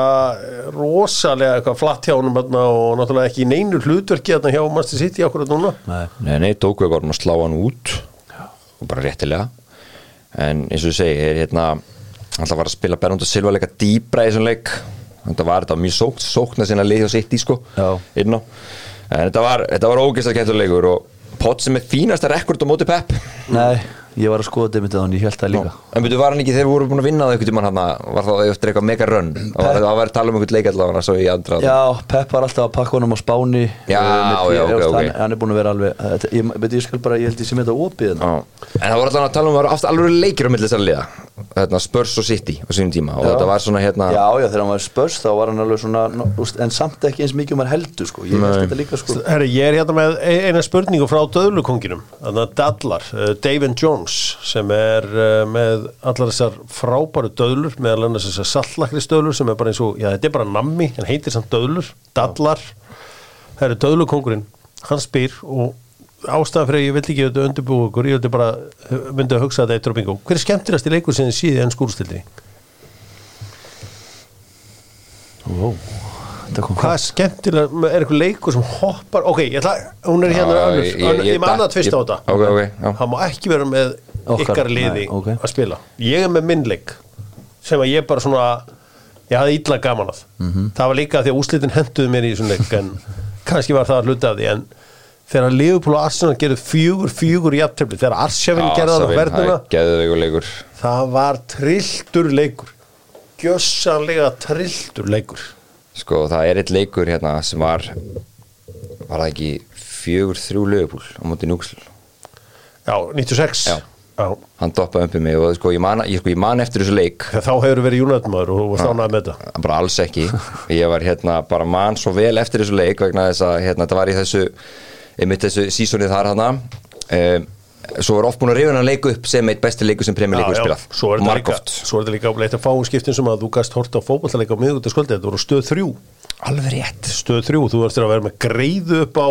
Speaker 1: er rosalega eitthvað flatt hjá honum þarna og náttúrulega ekki í neinu hlutverki þarna hjá Master City akkurat núna.
Speaker 2: Nei,
Speaker 3: Nei, nei, Dóku er bara að slá hann út. Og bara réttilega. En eins og þú segir, er hérna alltaf var að spila Bernardo Silva leika dýbra í þessum leik þetta var, þetta var mjög sókt, sókna sinna lið hjá sitt í sko inn á en þetta var, þetta var ógeðslega kættur leikur og Pott sem er fínasta rekord á móti Pep.
Speaker 2: Nei, ég var að skoða þetta mitt þannig, ég held það líka.
Speaker 3: En byrju var hann ekki þegar við vorum búin að vinna það einhvern tímann hann var það eftir eitthvað mega run? Og það var að tala um einhvern leik allavega svo í andra
Speaker 2: Já, Pep var alltaf að pakka honum á Spáni.
Speaker 3: Já,
Speaker 2: eh, með
Speaker 3: já, ok, ok.
Speaker 2: Hann, hann er búin að vera alveg þetta- Ég, veit, ég skal bara, ég held ég sem þetta opið hérna.
Speaker 3: En það voru alltaf að tala um að það var alveg leikir á milli Þetta Spurs og City á sínum tíma og
Speaker 2: Já.
Speaker 3: þetta var svona hérna
Speaker 2: Já, já, þegar hann var spörs þá var hann alveg svona En samt ekki eins mikið um að heldur sko. Ég veist þetta líka sko.
Speaker 1: Herri, ég er hérna með e- eina spurningu frá döðlukonginum þannig að Dallar, uh, David Jones sem er uh, með allar þessar frábæru döðlur meðal annars þessar sallakri stöðlur sem er bara eins og já, þetta er bara nammi, hann heitir samt döðlur Dallar, herri döðlukongurinn hann spyr og ástæðan fyrir að ég vildi ekki þetta undirbúi ykkur ég vildi bara, uh, myndi að hugsa þetta eitt og bingo hver er skemmtilegast í leikur sem þið síði en skúrstildri?
Speaker 2: Kom
Speaker 1: Hvað er skemmtilega, er eitthvað leikur sem hoppar ok, ég ætla, hún er hérna
Speaker 3: Já,
Speaker 1: önnur,
Speaker 3: ég- ég-
Speaker 1: ég með annað tvist á þetta
Speaker 3: ok, ok, já.
Speaker 1: það má ekki vera með
Speaker 2: Okkar,
Speaker 1: ykkar liði
Speaker 2: nei, ok.
Speaker 1: að spila ég er með minnleik sem að ég bara svona ég hafði illa gaman að
Speaker 2: Mhm.
Speaker 1: það var líka því að úslitin henduðu mér í þessum leik en kannski var það að hluta af því en þegar Liverpool og Arsenal gerðu fjögur fjögur í aftöfli, þegar Arsjafinn gerði það á verðuna, það var trilltur leikur. Gjössanlega trilltur leikur.
Speaker 3: Sko það er eitt leikur hérna sem var Var það ekki fjögur þrjú lögupúl á móti núksl
Speaker 1: já, 96
Speaker 3: Já.
Speaker 1: Já.
Speaker 3: Hann doppaði um mig og sko ég man, ég, sko, ég man eftir þessu leik.
Speaker 1: Þegar þá hefur verið United-maður og þú varst ánægð með þetta.
Speaker 3: Bara alls ekki. Ég var hérna bara mann svo vel eftir þessu leik vegna þess að hérna þetta var í þessu einmitt þessu sísonið þar hana. Um, svo er oft búin að rifna að leiku upp sem eitt besti leiku sem premjör leikur spilað.
Speaker 1: Svo er þetta líka,
Speaker 3: margóft.
Speaker 1: svo er þetta líka leitt að fáum skiptum sem að þú gast horta á fótballleika á miðugutaskvöldi, þetta voru stöð þrjú.
Speaker 3: Alveg rétt.
Speaker 1: Stöð þrjú, þú varst að vera með greiðu upp á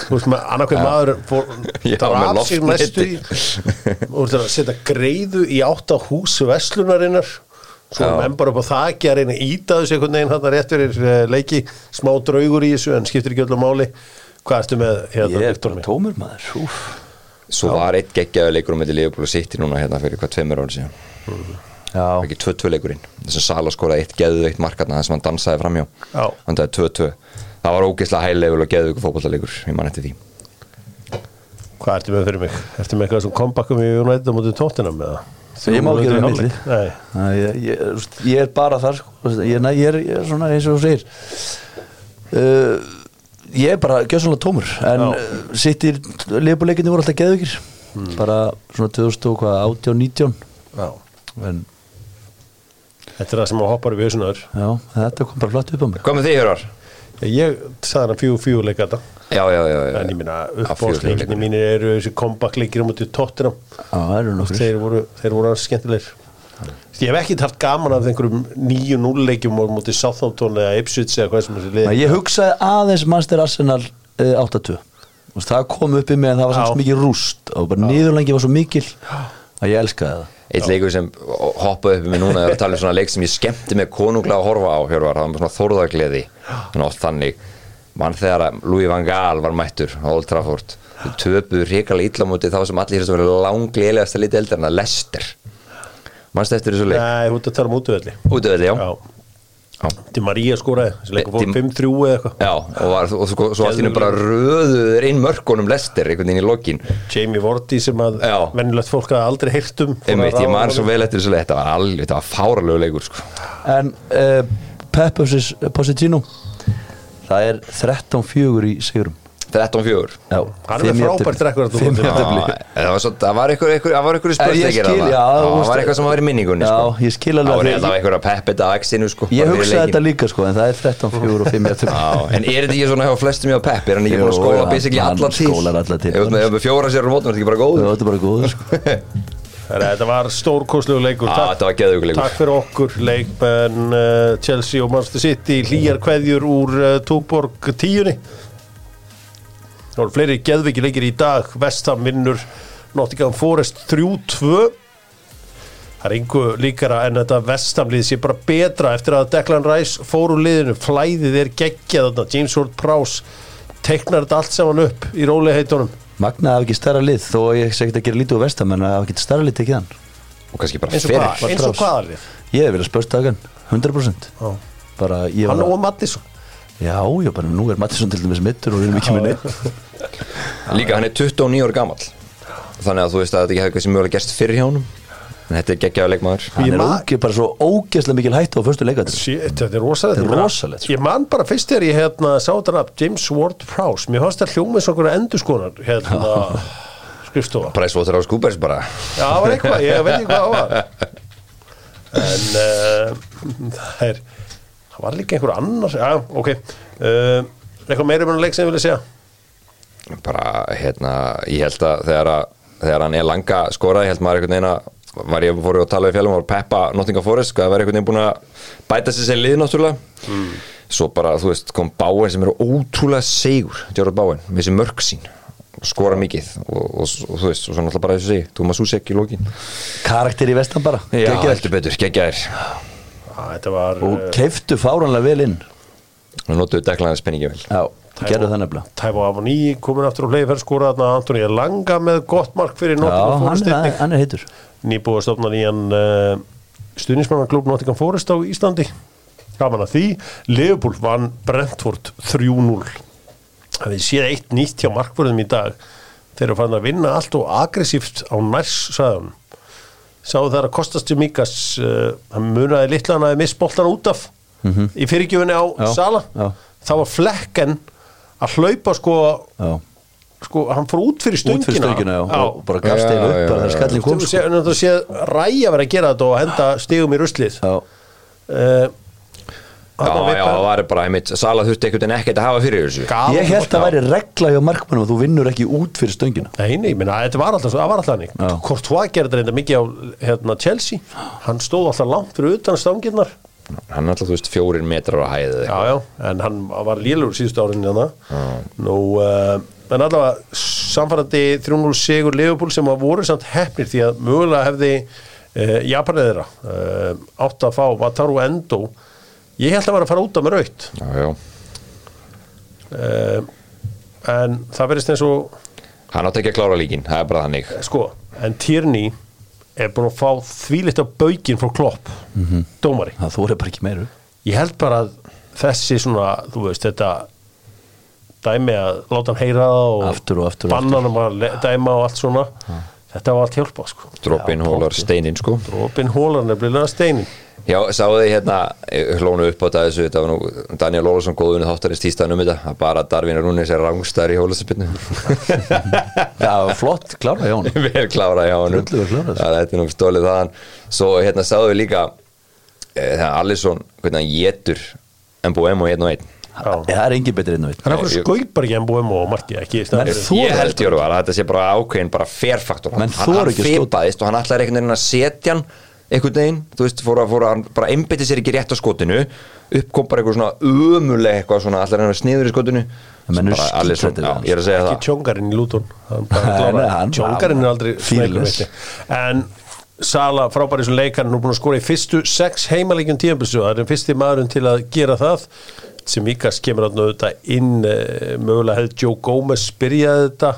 Speaker 1: þú veist með annarkveð maður fór,
Speaker 3: Já,
Speaker 1: það var af sig í þú varst að setja greiðu í átt á hús veslunarinnar svo er menn bara upp á þakki að reyna að íta þessu einhvern veginn hann rétt fyrir eh, leiki. Smá draugur í þessu en skiptir ekki öllu máli hvað ertu með hérna
Speaker 2: Ég er bara tómur maður. Úf.
Speaker 3: svo var eitt geggjaðu leikur um þetta Liverpool og City núna hérna fyrir hvað tveimur ára síðan.
Speaker 2: Já,
Speaker 3: ekki 2-2 leikurinn. Þess að Sala skoraði eitt geðveikt markarna þess að hann dansaði framjá
Speaker 1: Já.
Speaker 3: hann dæði 2-2 það var ógeðslega hægleifur og geðveikur fótballleikur ég man eftir því.
Speaker 1: Hvað ertu með fyrir mig? ertu með eitthvað sem kompakkum í United á mótið tóttinam eða?
Speaker 2: Ég má ekki vera milli. ég, ég, ég er bara þar sko. Ég, er, ég er svona eins og þú segir. Uh, Ég er bara gjössanlega tómur En
Speaker 1: Já.
Speaker 2: sittir Leifbúleikinni voru alltaf geðvikir Bara svona 2000 og hvað 18 og 19
Speaker 1: Já.
Speaker 2: En
Speaker 1: Þetta er það sem að hoppar í hausunar
Speaker 2: já, þetta kom bara flatt upp á mig
Speaker 3: hvað með því Hjörvar?
Speaker 1: Ég sagði hann fjögur fjögur leika þetta
Speaker 3: já, já, já, já.
Speaker 1: En ég minna
Speaker 3: leikur.
Speaker 1: mínir eru þessi comeback-leikir á mótið tóttinam
Speaker 2: Já, það eru nokkur
Speaker 1: þeir voru, þeir voru skemmtilegir Ég hef ekki haft gaman af einhverjum 9-0 leikjum á mótið Southampton eða Ipswich eða hvað sem þessi lið
Speaker 2: Ég hugsaði aðeins Manchester Arsenal uh, 8-2 Þú veist, Það kom upp í mig en það var samt mikið rúst og bara niðurlengi var svo mikil að ég elskaði það.
Speaker 3: Eitt leikur sem hoppaði upp í mig núna er að tala um svona leik sem ég skemmti mig konunglega að horfa á Hjörvar, það var með svona þórðagleði oft þannig. Mann þegar að Louis van Gaal var mættur á Old Trafford. Hrikalega illa mútið þá sem allir þess að vera langlegasta liti eldar en að Lester mannst eftir þessu leik
Speaker 1: Nei, þú ert að tala um útöðli
Speaker 3: útöðli, já.
Speaker 1: Já. Til María skoraði, þessi leikur fór
Speaker 3: Tim-
Speaker 1: 5-3 eða eitthvað
Speaker 3: Já, og, var, og svo, svo allt í nú bara röðuður inn mörkunum Lester einhvern veginn í lokin
Speaker 1: Jamie Vorti sem að
Speaker 3: Já.
Speaker 1: venjulegt fólk aldrei um að
Speaker 3: einmitt, ég man svo vel eftir þessu leik þetta var alveg, þetta var fáralegu leikur sko.
Speaker 2: En uh, Pep vs. Positino Það er 13-4 í sigurum
Speaker 3: 13-4
Speaker 2: Já,
Speaker 1: Hann er frábært rekord að
Speaker 3: það var, svo, það var eitthvað, eitthvað, það var eitthvað sem var í minningunni
Speaker 2: Já,
Speaker 3: sko.
Speaker 2: ég skil alveg
Speaker 3: Það
Speaker 2: að
Speaker 3: var
Speaker 2: því-
Speaker 3: eitthvað eitthvað peppið að exinu sko,
Speaker 2: Ég hugsaði þetta líka sko en það er 13-4 og 5 jafntefli.
Speaker 3: Já, en er þetta ekki svona hjá flestum hjá Pepp? Er hann ekki búin að skóla basically
Speaker 2: hann
Speaker 3: alla til? Ef fjóra sér á mótum, er þetta ekki bara góður?
Speaker 2: Þetta er bara góður sko.
Speaker 1: Að Þetta var stórkostlegu leikur.
Speaker 3: Já,
Speaker 1: Takk-
Speaker 3: þetta var geðveikur leikur.
Speaker 1: Takk fyrir okkur leikmenn uh, Chelsea og Manchester City hlýjar kveðjur úr uh, Túborg tíunni Það voru fleiri geðviki leikir í dag. Vestham vinnur Nottingham Forest 3-2 Það er einhver líkara en þetta Vestham-lið sé bara betra eftir að Declan Rice fór úr liðinu. Flæðið er geggjað þarna. James Ward-Prowse teiknar þetta allt saman upp í róliheitunum
Speaker 2: Magna hafi ekki stærra lið þó að ég sé ekki að gera lítið úr vestam en hafi ekki stærra lið tekið hann.
Speaker 3: Og kannski bara fyrir
Speaker 1: hvað, eins og
Speaker 2: Ward-Prowse.
Speaker 1: hvaða lið?
Speaker 2: Ég hef viljað spörst dagan 100%
Speaker 1: Já.
Speaker 2: bara ég
Speaker 1: Hann
Speaker 2: var
Speaker 1: og Mattisson
Speaker 2: Já, já, bara nú er Mattisson til dæmis mittur og við erum ekki með neitt
Speaker 3: Líka hann er 29 ára gamall. Þannig að þú veist að þetta ekki hefði kannski mögulega gerst fyrir hjá honum. En þetta er geggjaður leikmaður.
Speaker 2: Hann er ógeð, bara svo ógeðslega mikil hætt á fyrstu leikatir
Speaker 1: Shit, þetta er rosalegt
Speaker 2: Þetta er rosalegt, sko.
Speaker 1: Ég man bara fyrst þegar ég hérna, sá þetta nafn James Ward Prowse. Mér fannst það hljómið svo einhverja endurskonar hérna, skrifstofa.
Speaker 3: Presswater á Scoopers bara.
Speaker 1: Já, það var eitthvað, ég veit ekki hvað það var. En uh, það var líka einhver annar Já, ok. Uh, Eitthvað meira um hann leik sem ég vilja segja?
Speaker 3: Bara hérna, ég held að þegar, að, þegar hann er langa skoraði, held maður einhvern veginn að var ég fór að tala við fjallum og Peppa Nottingham Forest, það var einhvern veginn búin að bæta sér sér lið náttúrulega. Svo bara, þú veist, kom Báin sem eru ótrúlega segur, Gerard Báin með þessi mörg sín, skora mikið og, og, og, þú veist, og svo náttúrulega bara þessu segi Thomas Susek í lókin
Speaker 2: Karakter í vestam bara
Speaker 3: Já,
Speaker 1: var
Speaker 2: Og
Speaker 1: uh,
Speaker 2: keiftu fáranlega vel inn.
Speaker 3: Og notuðu deklaðið spenningi vel.
Speaker 2: Já, gerðu það nefnilega.
Speaker 1: Tæbo Avoni komin aftur á þarna Antoni Langa með gott mark fyrir Nottingham Forest
Speaker 2: er,
Speaker 1: einnig.
Speaker 2: hann er heitur.
Speaker 1: Nýbúið að stofna nýjan uh, stuðnismannaklub Nottingham Forest á Íslandi. Gaman að því Leopold vann Brentford 3-0 það við séð eitt nýtt hjá markvörðum í dag. Þeir eru fann að vinna allt og aggressíft á nærs sæðun sáðu það að Kostas Jamikas uh, hann munaði litla hann að missboltan út af í fyrirgjöfunni á
Speaker 2: Já,
Speaker 1: Sala
Speaker 2: já.
Speaker 1: þá var flekken að hlaupa sko, sko hann fór út fyrir stöngina,
Speaker 2: út fyrir stöngina og bara gafst
Speaker 3: Já,
Speaker 2: einu upp
Speaker 3: já.
Speaker 2: skallin kom
Speaker 1: Þú
Speaker 2: sko.
Speaker 1: sé, þú sé ræja verið að gera þetta og henda stigum í ruslið uh,
Speaker 3: Já, já, það var bara, einmitt, Sala þurfti einhvern veginn ekkert að hafa fyrir þessu.
Speaker 2: Ég
Speaker 1: honum
Speaker 2: held að væri regla hjá markmannum að þú vinnur ekki út fyrir stöngina.
Speaker 1: Nei, nei, minna, þetta var alltaf, svo- það var alltaf. Hvort hvað gerði þetta reynda mikið á hérna, Chelsea. Hann stóð alltaf langt fyrir utan stangirnar.
Speaker 3: Hann er alltaf, þú veist, fjórir metrar á hæðið
Speaker 1: Já, já, en hann var lélur síðustu árin hérna. Nú, uh, en allavega samfærandi 3-0 sigur Leopold sem að voru samt hefnir því að mögulega hefði uh, Japanið Ég held að vera að fara út af með raut
Speaker 3: Já, já,
Speaker 1: uh, en það verðist eins og
Speaker 3: hann átti ekki að klára líkin, það er bara þannig.
Speaker 1: Sko, en Tierney er búin að fá þvílitt af baukinn frá Klopp dómari.
Speaker 2: Það þú er bara ekki meiru.
Speaker 1: Ég held bara að þessi svona, þú veist, þetta dæmi að láta hann heyra það og
Speaker 2: Aftur og aftur og
Speaker 1: banna hann að dæma og allt svona. Þetta var allt hjálpa sko.
Speaker 3: Dropin hólar steinin, sko.
Speaker 1: Robin Hólar nefnilega steinin
Speaker 3: Já, sáðu þið hérna, ég hlónu upp á þessu, þetta var nú Daniel Ólafsson góðunni þáttarins tístaðan um þetta, að bara Darvin Rúnis er rángstæður í hólasspinnu
Speaker 2: Já, flott, klára hjá hún
Speaker 3: vel klára hjá hann þetta er nú stólið þaðan. Svo hérna sáðu við líka e, þegar Alisson, hvernig hann getur 1 og 1
Speaker 1: Já.
Speaker 2: Það er engin betri inn á veit
Speaker 1: hann er okkur skaupar ekki MBM og Marti? Ekki
Speaker 3: ég held Jörgur að þetta sé bara ákveðin bara ferfaktor.
Speaker 2: Menn
Speaker 3: hann, hann fipaðist og hann ætlaði einhvern veginn að setja hann einhvern veginn, þú veist, fór að, fór að bara einbytti sér ekki rétt á skotinu upp kom bara eitthvað svona umuleg eitthvað svona allar hann að sniður í skotinu.
Speaker 2: En menn eru
Speaker 3: Bara
Speaker 2: skíthræddir við
Speaker 3: já, ég er að segja
Speaker 1: ekki
Speaker 3: það.
Speaker 1: tjóngarinn í
Speaker 2: hann-
Speaker 1: tjóngarinn er aldrei smeykur, en Sala frábæri sem leikar nú búin að skora í fyrstu sex heimalegjum tíðanbilsu það er den fyrsti maðurinn til að gera það. Sem Mikas kemur að auðvitað inn uh, mögulega hefði Joe Gomez byrjaði þetta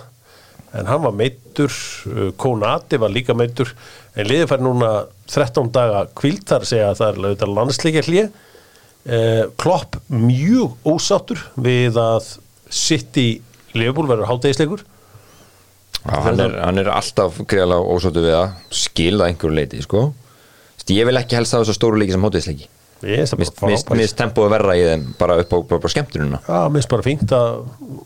Speaker 1: en hann var meittur uh, Konati var líka meittur en liðið fær núna 13 daga kviltar segja að það er auðvitað landsleikja hlið uh, Klopp mjög ósáttur við að City Liverpool verður hátægisleikur
Speaker 3: Já, hann, hann er alltaf greiðlega ósóttu við að skilða einhverju leiti sko. Ég vil ekki helst hafa svo stóru leiki sem
Speaker 1: það
Speaker 3: Mist, mist, mist tempói verra í þeim bara upp á bara, bara skemmtununa
Speaker 1: Já, finnst bara fínt að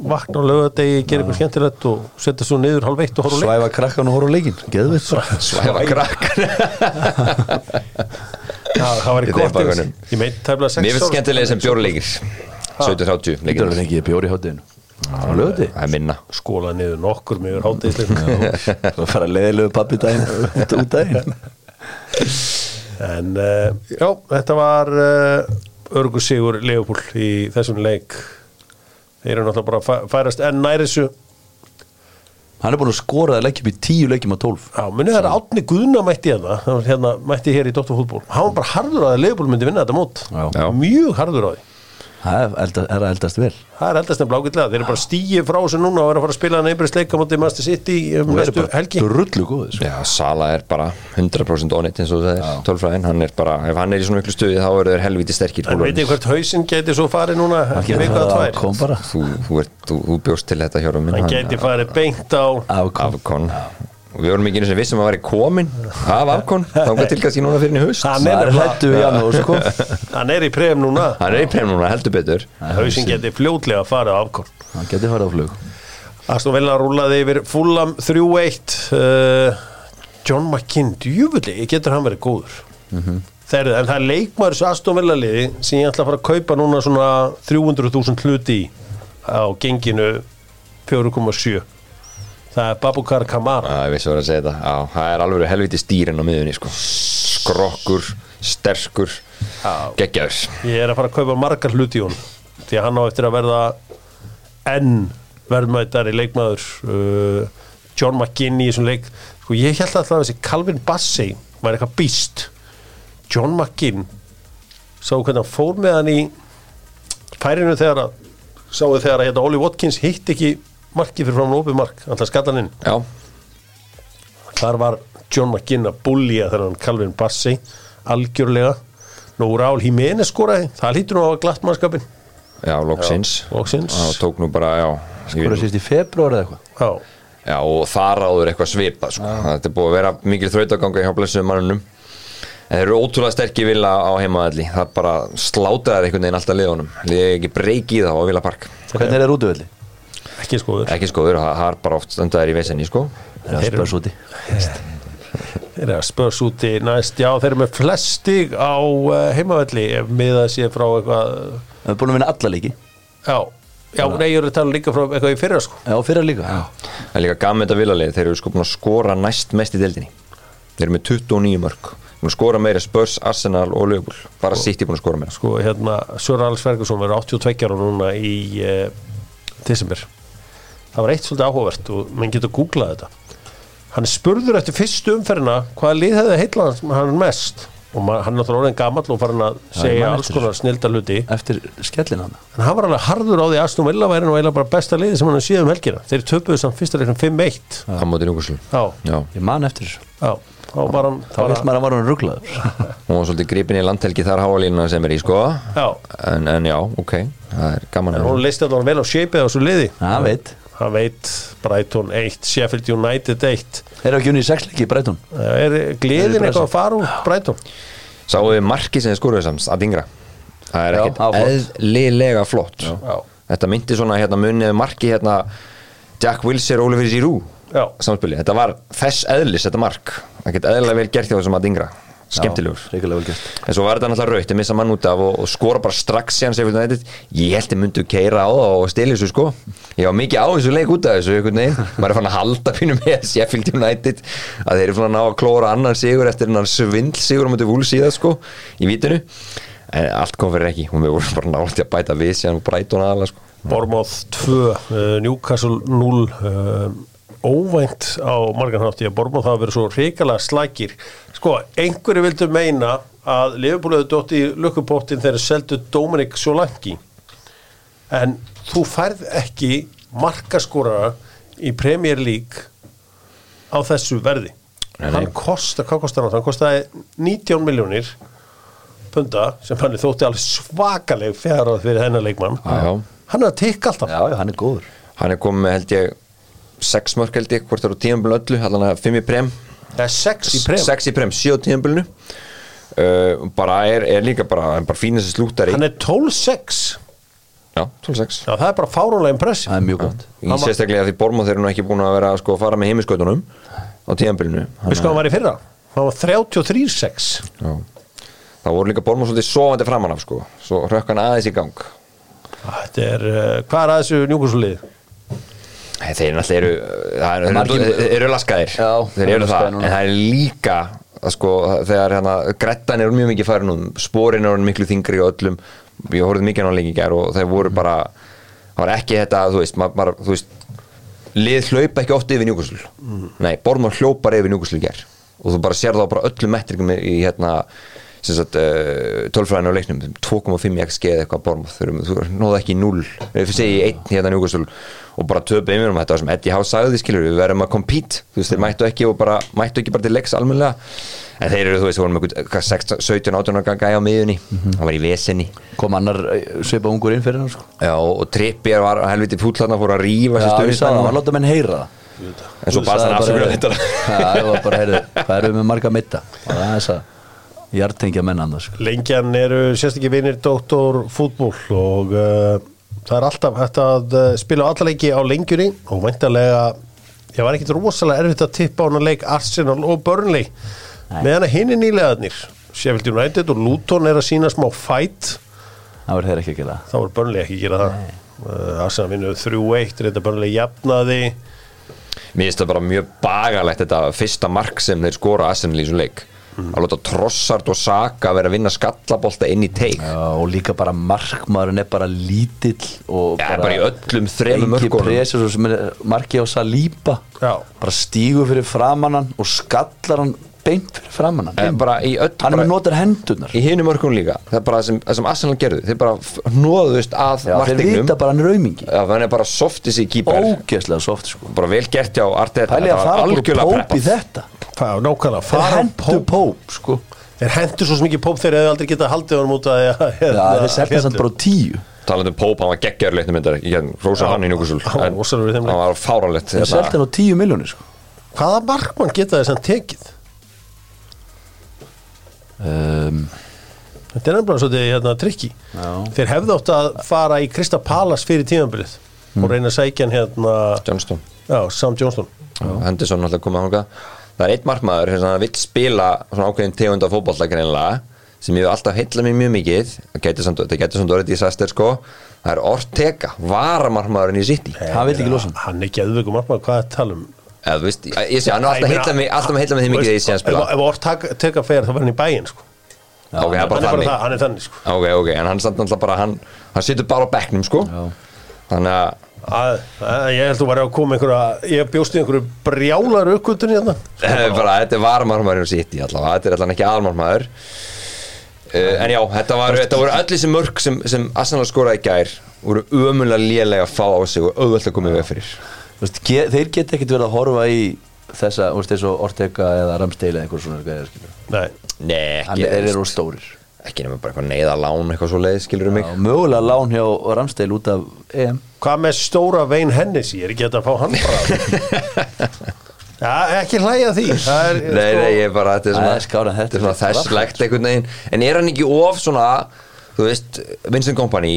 Speaker 1: vakna á lögadegi, gera eitthvað skemmtilegt og setja svo niður hálf eitt og horfa á leik.
Speaker 2: Svæfa krakkan og horfa á leikin Geðveitt bara
Speaker 3: svæfa krakkan
Speaker 1: Já, það var í
Speaker 3: bakgrunn.
Speaker 1: Ég meit tæmlega sex
Speaker 3: Mér finnst
Speaker 1: ára.
Speaker 3: skemmtilega sem bjórleikir. 1730
Speaker 2: Þetta er ekki bjóri hátteginu Á
Speaker 3: Það er minna.
Speaker 1: Skóla niður nokkur með hátægisleik.
Speaker 2: Það fara leiðilegu pappi daginn út út daginn
Speaker 1: En uh, já, þetta var uh, örgu sigur Leopold í þessum leik. Þeir eru náttúrulega bara að fæ- færast enn næri þessu.
Speaker 2: Hann er búin að skora að leggja upp í tíu leikjum á tólf
Speaker 1: Já, munið það er Átni Guðna mætti hérna, hérna mætti hér í Dóttarfútból. Hann var bara harður á að Leopold myndi vinna þetta mót.
Speaker 2: Já.
Speaker 1: Mjög harður á því.
Speaker 2: Það er elda- er að eldast vel.
Speaker 1: Það er eldast en blákillega, þeir eru bara stíið frá þessu núna og er að fara að spila neibrist leika mútið Master City um
Speaker 2: er
Speaker 1: næstu
Speaker 2: bara
Speaker 1: helgi.
Speaker 2: góður
Speaker 3: Já, Sala er bara 100% onnit eins og það er tölfræðin, hann er bara, ef hann er í svona miklu stuði þá eru þeir helviti sterkir
Speaker 1: En veit ég hvert hausinn geti svo farið núna ekki
Speaker 2: getur
Speaker 1: vika að
Speaker 2: það
Speaker 1: tvær?
Speaker 2: kom bara.
Speaker 3: Þú, þú, ert, þú, þú bjóst til þetta hjórum minn
Speaker 1: Hann geti farið beint á
Speaker 3: Afkon og við vorum ekki einu sem vissum að vera komin af Afkon, þá kom til kannski núna fyrir í haust.
Speaker 1: Hann
Speaker 2: Það
Speaker 1: er,
Speaker 2: hættu í janúar sko.
Speaker 1: Hann er í prem núna.
Speaker 3: Hann er í prem núna, heldur betur.
Speaker 1: Hausinn geti fljótlega farið á afkorn
Speaker 2: Hann geti farið á flug.
Speaker 1: Aston Villa rúlaði yfir Fulham 3-1 uh, John McKinn djúvulli, getur hann verið góður?
Speaker 2: Mhm.
Speaker 1: Þeir, en það er leikmaður þessu Aston Villa liði sem ég ætla að fara að kaupa núna svona 300.000 hluti í á genginu 4,7 það er Babukar Kamara.
Speaker 3: Já, ég vissi að vera að segja þetta. Já, það er alveg helviti stýrin á miðunni sko. skrokkur, sterkur geggjaður.
Speaker 1: Ég er að fara að kaupa margar hluti í hún því að hann á eftir að verða enn verðmættari leikmaður uh, John McGinn í þessum leik. Sko ég held að það þessi Calvin Bassey var eitthvað býst John McGinn sá hvernig hann fór með hann í færinu þegar að sáu þegar að hérna, Oli Watkins hitt ekki markið fyrir fram opið mark, alltaf skattan inn.
Speaker 3: Já,
Speaker 1: þar var John McGinn að búlja þegar hann Calvin Bassey algjörlega. Nú Rál Jiménez skoraði, það lítur nú á glatt mannskapin
Speaker 3: já, loksins. Það tók nú bara, já.
Speaker 2: Skora sýst í februar eða eitthvað.
Speaker 1: Já,
Speaker 3: Já, og þar áður eitthvað svipa sko. Þetta er búið að vera mikil þrautaganga hjá blessuðum mannunum En þeir eru ótrúlega sterkir vilja á heimaðalli Það bara slátaði einhvern veginn alltaf liðunum. Liðið ekki breyki í það á Villa Park.
Speaker 2: Hvernig er það útvöldi?
Speaker 1: Ekki skoður.
Speaker 3: Ekki skoður, það er bara oft stundaðir í vesenni sko.
Speaker 2: Það er spörs úti.
Speaker 1: Þeir eru að spörs úti næst, já þeir eru með flest stig á uh, heimavelli ef miðað sé frá eitthvað
Speaker 2: Við erum búin að vinna alla leiki.
Speaker 1: Já, já, nei, ég er að tala líka frá eitthvað í fyrra sko.
Speaker 2: Já, fyrra líka. Já,
Speaker 3: Það er líka gaman þetta vilalið, þeir eru sko búin að skora næst mest í deildinni. Þeir eru með 29 mörg Búin að skora meira Spurs, Arsenal og Liverpool. Bara sitt í búin að skora meira.
Speaker 1: Sko, hérna, Sör Alex Ferguson verður 82 ára núna í uh, desember Það var eitt svolítið áhugavert og menn getur googlað þetta. Hann spurður eftir fyrstu umferðina hvaða lið hefði heitlað hann mest? Og ma- hann er náttúrulega orðin gamall og farin að segja
Speaker 2: man
Speaker 1: alls konar snilda hluti.
Speaker 2: Eftir skellin hann.
Speaker 1: En hann var alveg harður á því að Aston Villa væri nú eiginlega bara besta liði sem hann hefði síðan um helgina. Þeir töpuðu samt fyrsta leiknum 5-1
Speaker 3: Á móti Newcastle.
Speaker 1: Já,
Speaker 3: Já,
Speaker 2: Ég man eftir þessu.
Speaker 1: Já, þá var hann
Speaker 2: Þá veist maður að var hann rugglaður
Speaker 3: hún var svolítið gripin í landhelgi þar háalínuna sem er í sko.
Speaker 1: Já,
Speaker 3: en, en já, ok, það er gaman
Speaker 1: en
Speaker 3: að
Speaker 1: hún leisti allavega vel á shapeið á þessu liði.
Speaker 2: Það veit
Speaker 1: hann veit Brighton 1, Sheffield United 1
Speaker 2: Þeir eru ekki unni í sexleiki Breitón
Speaker 1: er gleðin eitthvað að fara úr Brighton?
Speaker 3: Sáum við marki sem þið skoruðu samst að yngra Það er
Speaker 2: Já,
Speaker 3: ekkert eðlilega flott.
Speaker 1: Já,
Speaker 3: Þetta myndi svona hérna munið marki hérna Jack Wilshere, Oliver Giroud
Speaker 1: já,
Speaker 3: samspili, þetta var þess eðlis þetta mark, ekkert eðlilega vel gert hjá þessum að yngra, skemmtilegur.
Speaker 2: Reykjulega vel gert.
Speaker 3: En svo var þetta náttúrulega raukt, þið missa mann út af og, og skora bara strax síðan Sheffield United. Ég held þið myndu keira á það og stila þessu sko. Ég var mikið á þessu leik út af þessu maður er fann að halda pínu með Sheffield United, að þeir eru fann að ná að klóra annar sigur eftir hennar svindl sigur á mútið vúl síðan sko, í vitinu en allt kom fyrir ekki, og við vorum bara nátt að bæta við síðan Brighton aðalega sko.
Speaker 1: Bournemouth 2 uh, Newcastle 0 uh, óvænt á marganhátti að Bournemouth hafa verið svo hrikalega slækir sko, einhverju vildu meina að Liverpool hefur dótt í lukkupóttin þegar seldu Dominic Solanki en þú færð ekki markaskorara í Premier League á þessu verði.
Speaker 3: Nei,
Speaker 1: hann kostar, hvað kostar hann? hann kostaði 19 miljónir punda sem hann þótti alveg svakaleg fjara fyrir þennan leikmann.
Speaker 3: Já, já.
Speaker 1: hann er að tikka alltaf.
Speaker 2: Já, já, hann er góður.
Speaker 3: Hann er komið með held ég sex mörk held ég, hvort er á tíðanbílu öllu allan að fimm í prem
Speaker 1: það er sex í prem.
Speaker 3: Sex í prem, sjö á tíðanbílunu uh, bara er, er líka bara, bara fínast slúttari.
Speaker 1: Hann er 12-6
Speaker 3: já, 12-6
Speaker 1: já, það er bara fáránlega impressið
Speaker 2: Það er mjög gott.
Speaker 3: Í sérstaklega því Bormóð þeir eru nú ekki búin að vera sko, að fara með heimiskötunum á tíðanbílunu
Speaker 1: við sko hann var í fyrra? Hann var 33-6
Speaker 3: það voru líka Bormóð svolítið sofandi framan af sko. svo rökk hann aðeins í gang.
Speaker 1: Þetta er, uh, hvað er að þessu njúkursulið
Speaker 3: Nei, þeir náttúrulega eru það eru,
Speaker 2: Margir-
Speaker 3: eru, eru laskaðir.
Speaker 2: Já,
Speaker 3: þeir eru það, en það er líka sko, þegar hérna, grettan er mjög mikið farin um, sporin er orðin miklu þingri og öllum, ég horfði mikið á hann lengi í gær og þeir voru bara það var ekki þetta, þú veist, maður, þú veist lið hlaupa ekki oft yfir njúkusl nei, Bormar hljópar yfir njúkusl í gær. Og þú bara sér það á bara öllum metrikum í hérna uh, tölfræðinu á leiknum 2,5 XG eða eitthvað Bormar þú nóðu ekki 0, við segi 1 hérna njúkusl og bara töpu einhverjum um þetta var sem Eddie Howe sagði skilur við verðum að compete þú veist þeir mættu ekki og bara mættu ekki bara til leiks almennilega. En þeir eru þú veist voru með einhvern- hvað, 16, 17 18 ára ganga á miðunni hann var í vesenni
Speaker 2: Kom annar svipa ungur inn fyrir hann sko.
Speaker 3: Já, og Trippier var helviti fúllarna fór að rífa
Speaker 2: Já, ég sagði það, hann
Speaker 3: stöðnismenn
Speaker 2: láta menn heyra það.
Speaker 3: En svo
Speaker 2: Þú sagði
Speaker 3: þannig afsökunar þetta
Speaker 2: ég var bara, heyrðu, hvað eru við með marga mitta og það er þess að hjartengja menn annars sko.
Speaker 1: lengjan eru sérstaklega vinir Dóttor fútból og uh, það er alltaf hægt að uh, spila á alla leiki á lengjunni og væntalega ég var ekkit rosalega erfitt að tippa á hana leik Arsenal og Burnley. Meðan að hinni nýlegaðnir Sheffield United og Luton er að sína smá fight.
Speaker 2: Það verður þeir ekki að gera
Speaker 1: þá er Burnley ekki að gera það. Uh, Arsenal vinnuð 3-1 reynda Burnley jafnaði.
Speaker 3: Mér finnst það bara mjög bagalegt þetta fyrsta mark sem þeir skora Arsenal í þessum leik að láta Trossard og Saka vera að vinna skallabolta inn í teik.
Speaker 2: Já, og líka bara markmaðurinn er bara lítill og
Speaker 3: Já, bara í öllum
Speaker 2: sem er marki á Salíba
Speaker 1: Já.
Speaker 2: bara stígur fyrir framannan og skallar hann beint fyrir framannan
Speaker 3: bara
Speaker 2: hann
Speaker 3: bara,
Speaker 2: með notar hendurnar.
Speaker 3: í hinum mörkunum líka. Það er bara það sem, sem Arsenal gerðu. Þeir bara hnoðust að
Speaker 2: Já, þeir vita bara hann er aumingi
Speaker 3: Já, hann er bara softis í kýpar
Speaker 2: ógeðslega soft sko.
Speaker 3: Bara vel gert hjá Arteta.
Speaker 2: Pæli að fara bara í
Speaker 3: preppað.
Speaker 2: þetta
Speaker 1: Það er nákvæmlega,
Speaker 2: Þeir
Speaker 1: fara á
Speaker 2: hendur póp sko.
Speaker 1: Þeir hendur svo mikið póp þeir hefðu aldrei getað haldið honum út að
Speaker 2: Já, þeir selta samt bara á tíu.
Speaker 3: Talandi um Pope, hann var geggjar leiknum myndar ég hérna, rósa hann í njúkusul
Speaker 1: hann var
Speaker 3: hann fáránlegt
Speaker 2: Þeir selta hann á tíu miljónir sko.
Speaker 1: Hvaða markmann geta þess að tekið?
Speaker 2: um,
Speaker 1: Þetta er nefnilega svolítið hérna, trikki
Speaker 2: Já.
Speaker 1: Þeir hefðu átt að fara í Krista Palas fyrir tímanbilið og reyna að sækja hann hérna
Speaker 3: Johnston.
Speaker 1: Já, Sam Johnston.
Speaker 3: Henderson alltaf komið að hanga það er einn markmaður sem vill spila svona ákveðin tegund af fótbolta greinilega sem ég hef alltaf heillað mér mjög mikið það getur samt, það getur samt orðið í sæstir sko það er Ortega, varamarkmaðurinn í City
Speaker 2: Hann vill ekki losa hann.
Speaker 1: Hann er geðveikum markmaður, hvað er að tala um?
Speaker 3: eða þú veist, ég, sé, hann er alltaf heillað mig því mikið þegar ég sé hann spila
Speaker 1: Ef- Ef Ortega fer þá var hann í bæinn sko.
Speaker 3: ok, það er
Speaker 1: Hann er
Speaker 3: þannig
Speaker 1: það, hann er þannig sko.
Speaker 3: ok, ok, en hann bara hann, hann situr bara á bekknum sko
Speaker 2: Já.
Speaker 3: þannig að
Speaker 1: að, að, Ég held þú var að koma einhverja Ég bjóst í einhverju brjálar aukvöldun hérna.
Speaker 3: Það er bara, þetta er varamarmaður í City allavega, þetta er allavega ekki aðalmarmaður uh, en já, þetta, var, þetta voru öll þessi mörg sem, sem Arsenal skoraði í gær voru ömulega lélega að fá á sig og auðvöld að koma í veg fyrir.
Speaker 2: Þú veist, ge- Þeir geta ekkert verið að horfa í þessa, þú veist, eins og Ortega eða Ramsdale eða einhver svona
Speaker 1: Nei,
Speaker 3: Nei,
Speaker 2: þeir eru stórir
Speaker 3: ekki nema bara eitthvað neyða lán eitthvað svo leið, skilur um mig
Speaker 2: Mögulega lán hjá Ramsdale út af EM.
Speaker 1: Hvað með stóra Vein Hennessy? Er ekki að fá hann bara? Já, ekki hlæja að því. Það er,
Speaker 3: Nei, nei, ég er bara, þetta er svona,
Speaker 2: þetta.
Speaker 3: er svona þesslegt einhvern veginn. En er hann ekki of svona, þú veist, Vincent Kompany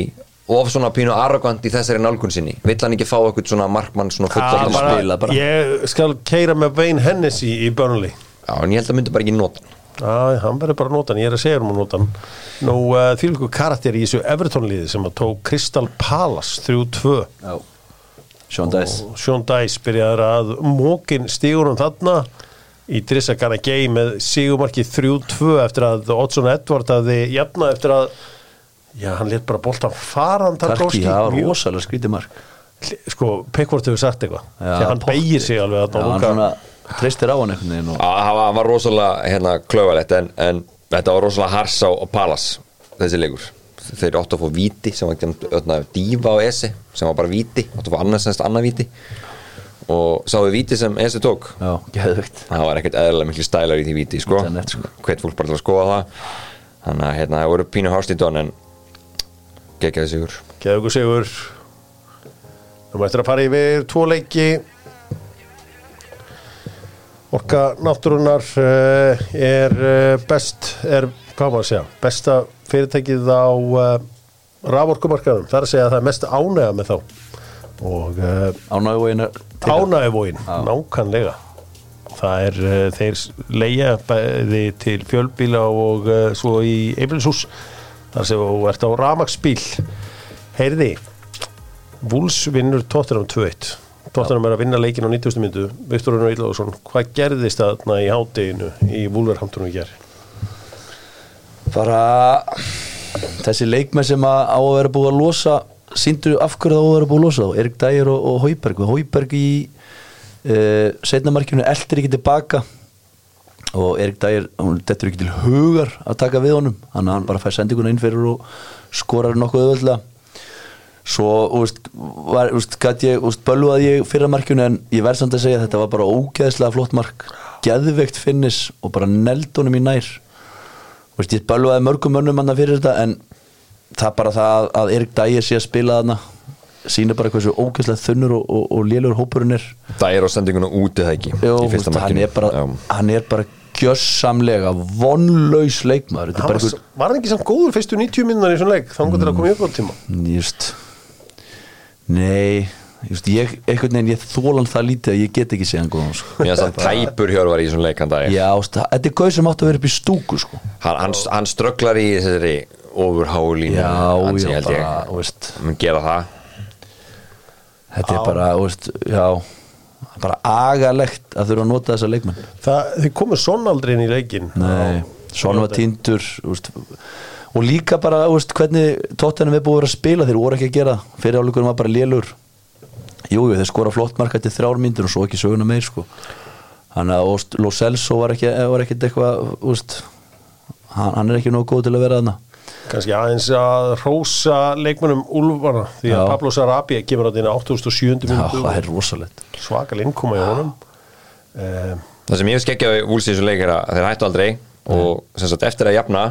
Speaker 3: of svona pínu arrogant í þessari nálgun sinni? Vill hann ekki fá eitthvað svona markmann svona fullorðinn
Speaker 1: bara,
Speaker 2: spila bara.
Speaker 1: Ég skal keira með Vein Hennessy í Burnley.
Speaker 3: Já, en ég held að myndi bara ekki nota hann.
Speaker 1: Já, hann verður bara að nota hann, ég er að segja um að nota hann. Nú, uh, því líku karakter í þessu Everton-liði sem að tók Crystal Palace 3-2
Speaker 2: Já. Sean Dice.
Speaker 1: Sean Dice byrjaður að mókin stígur um þarna í Drissa Gana Gay með sigumarkið 3-2 eftir að Oddsson Edward hafði jafna eftir að já, hann let bara boltan fara hann
Speaker 2: Tarki, það var rosalega skrítið mark.
Speaker 1: Sko, Pickford hefur sagt eitthvað. Að hann beigir sig alveg
Speaker 2: Já,
Speaker 1: þarna og
Speaker 2: treystir á hann einhvern veginn og
Speaker 3: það var, rosalega hérna klauvalegt en, en þetta var rosalega hars á, á Palas þessi leikur. Þeir áttu að fá víti sem var öðna, dífa á Esi sem var bara víti, áttu að fá annars semst annað víti. Og sáðu víti sem Esi tók?
Speaker 2: Já,
Speaker 3: það var ekkert eðlilega miklu stælar í því víti sko.
Speaker 2: Sko.
Speaker 3: hvet fólk bara til að skoða það. Þannig að hérna, það voru pínu hást í don en geggjaði sigur.
Speaker 1: Ykkur sigur. Nú mættir að fara yfir tvo leiki Orka náttúrunar uh, er uh, best er, hvað maður að segja, besta fyrirtækið á uh, raforkumarkaðum, það er að segja að það er mest ánægða með þá. Og
Speaker 2: Ánæguvegin
Speaker 1: ánægðvóin, nákannlega það er, þeir leia bæði til fjölbíla og svo í Eifrilshús þar sem þú ert á ramagsbíl heyrði Vúls vinnur Tottenham 2-1 Tottenham er að vinna leikin á 90. myndu. Viktor Unnar Íllaðsson, hvað gerðist þarna í hádeginu í Vúlverhamtunum í gerð?
Speaker 2: bara þessi leikmenn sem að á að vera búið að losa síndu af hverju það á að vera búið að losa þá? Erik Dæger og, og Hauberg. Hauberg í uh, setnamarkinu eldir ekki tilbaka. Og Erik Dæger, hún dettur ekki til hugar að taka við honum, að hann bara fær sendinguna inn fyrir og skorar nokkuð öðvöldlega svo, veist, var, veist, gæti ég, veist, bölvaði ég fyrra markinu en ég verð samt að segja að þetta var bara ógeðslega flott mark, geðveikt finnis og bara neld honum í nær. Veist, ég bölvaði mörgum mönnum hann fyrir þetta en það bara það að Erik Dægir sé að spila þarna sýnir bara hversu ógeðslega þunnur og, og, og lélur hópurinn er.
Speaker 3: Það er á sendinguna úti það ekki?
Speaker 2: Jó,
Speaker 3: í fyrsta
Speaker 2: veist, hann er bara,
Speaker 3: Já.
Speaker 2: hann er bara gjössamlega vonlaus leikmaður. Þetta er
Speaker 1: Hann
Speaker 2: bara
Speaker 1: Var, hann ekki samt góður fyrstu 90 minnar í svona leik? Þannig að koma í uppátt tíma
Speaker 2: just, nei just, ég, einhvern veginn ég þólan það lítið að ég get ekki segja hann góðan sko.
Speaker 3: mér finnst hann tæpur hjörvar í svona leik hann dag
Speaker 2: já, veist, það- þetta er gauð sem átt að vera upp í stúku sko.
Speaker 3: hann, hann, hann strögglar í þessari ofurhálínu
Speaker 2: já, já,
Speaker 3: ég.
Speaker 2: bara, veist.
Speaker 3: Mun gera það.
Speaker 2: Þetta er bara, þú veist, já bara agalegt að þurfa að nota þessa leikmenn.
Speaker 1: Það, þið komur inn í leikin
Speaker 2: Nei, svona var tindur úst, og líka bara úst, hvernig tóttanum er búið að að spila. Þeir voru ekki að gera, fyrir álugurum var bara lélur. Jú, jú, þeir skora flott marka til þrjár myndir og svo ekki söguna meir sko. hann að Lo Celso var ekki eitthvað úst, hann, hann er ekki nógu góð til að vera þarna.
Speaker 1: Kannski aðeins að rósa leikmennum Úlfara því að
Speaker 2: Já.
Speaker 1: Pablo Sarabia kemur á þetta 87.
Speaker 2: Já,
Speaker 1: minútu
Speaker 2: það er rosalegt.
Speaker 1: svakal innkoma í honum. Um,
Speaker 3: það sem ég hef skeggjað við Wolves í þessu leik er að þeir hættu aldrei og sem sagt eftir að jafna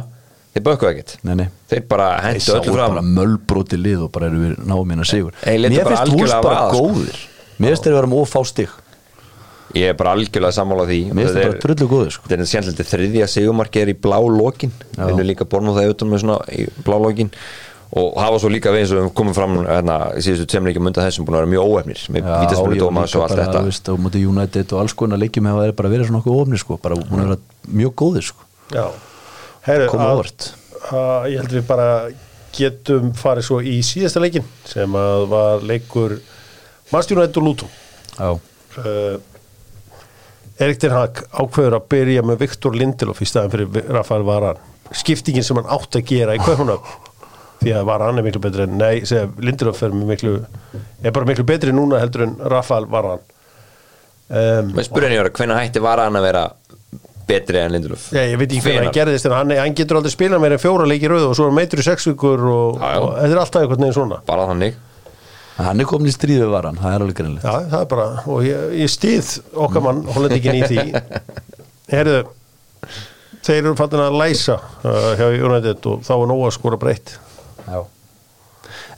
Speaker 3: þeir bökuðu ekkert.
Speaker 2: Nei, nei.
Speaker 3: þeir bara
Speaker 2: Þeir
Speaker 3: hendu öllu fram.
Speaker 2: bara mölbróti lið og bara eru við náum hérna sigur.
Speaker 3: Þeir
Speaker 2: Mér finnst
Speaker 3: algjörlega
Speaker 2: bara góðir. Mér finnst þeir vera með ófá stig.
Speaker 3: Ég er bara algjörlega sammála því.
Speaker 2: Mér finnst þeir bara drullu góðir sko.
Speaker 3: þetta er skemmtilegt þriðja sigumarki er í blá lokin.
Speaker 2: Já.
Speaker 3: vinnur líka bornum það auðvitað með svona í blá lokin. Og hafa svo líka við eins og við komum fram hérna, í síðustu tveim leikjum undan þessum búin að vera mjög óefnir með vítaspilni Dómas og allt þetta.
Speaker 2: veist, og mútið United og alls konar leikjum hefa þeir bara verið svona okkur ofnir sko, bara búin að vera mjög góðir sko,
Speaker 1: Já,
Speaker 2: koma ávart
Speaker 1: Ég held við bara getum farið svo í síðasta leikin sem að var leikur Manstjónætt og
Speaker 2: Já,
Speaker 1: uh, Erik Ten Hag ákveður að byrja með Viktor Lindelof í staðin fyrir Rafael Varan skiptingin sem hann átt að gera í Kaupunum því að Varan er miklu betri en nei, segja, Lindelof er, miklu, er bara miklu betri núna heldur en Rafael Varan um,
Speaker 3: spurningi ára, hvernig hætti var hann að vera betri en Lindelöf?
Speaker 1: ég, ég veit ekki hvernig hann gerðist en hann, hann getur aldrei spilað meira en fjóra leiki rauð og svo er hann meitur í sex vikur og, þetta er alltaf einhvern veginn svona.
Speaker 3: Bara þannig.
Speaker 2: Hann er komin í stríð við varan, það er alveg greinilegt.
Speaker 1: Já, það er bara, og ég, ég stið okkar mann, hollendingin í því. Herðu þeir eru fattin að læsa uh, hjá United og þá er nóg að skora breytt.
Speaker 2: Já.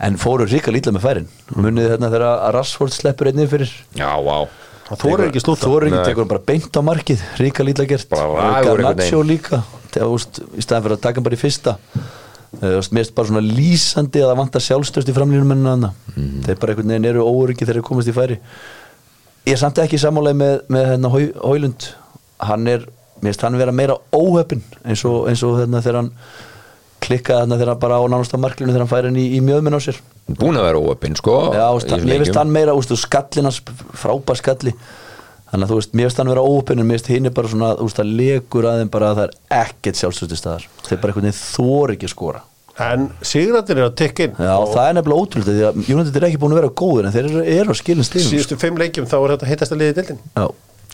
Speaker 2: En fóru ríka lítla með færin. Munið þarna þegar að Rashford sleppur einnig fyrir?
Speaker 3: Já, vá
Speaker 1: Það þorir ekki slúta
Speaker 2: Þóru ekki
Speaker 3: Nei.
Speaker 2: tekur hann bara beint á markið Ríka lítla gert. Garnaccio líka. Þegar, úst, Í staðan fyrir að taka hann bara í fyrsta. Uh, Mér finnst bara svona lýsandi að það vantar sjálfstöðst í framlínum en hana
Speaker 3: Mhm.
Speaker 2: Þeir bara einhvern veginn eru óöryggi þegar þeir komast í færi. Ég er samt ekki sammálega með, með hérna Haulund. Hann er, mér finnst hann vera meira óhöppin eins og, eins og hérna þegar hann klikkaði þarna þegar hann bara á nánast á marklinu þegar hann færi hann í, í mjöðminn á sér.
Speaker 3: Búin að vera óöppin, sko
Speaker 2: Já, úst, mér finnst hann meira úst, skallin hans frábær skalli. Þannig að þú veist, mér finnst hann vera óöpinn en mér finnst hinn er bara svona, úst, að legur að þeim bara að það er ekkert sjálfstöðstu staðar. Þeir bara einhvern veginn þor ekki að skora.
Speaker 1: En Sigrættir er að tekka inn
Speaker 2: Já,
Speaker 1: og
Speaker 2: það er nefnilega ótrúlega því að United er ekki búin að vera góður en þeir eru, eru á skilin stíðum
Speaker 1: síðustu fimm leikjum þá er þetta heitast að liði dildin
Speaker 2: Já,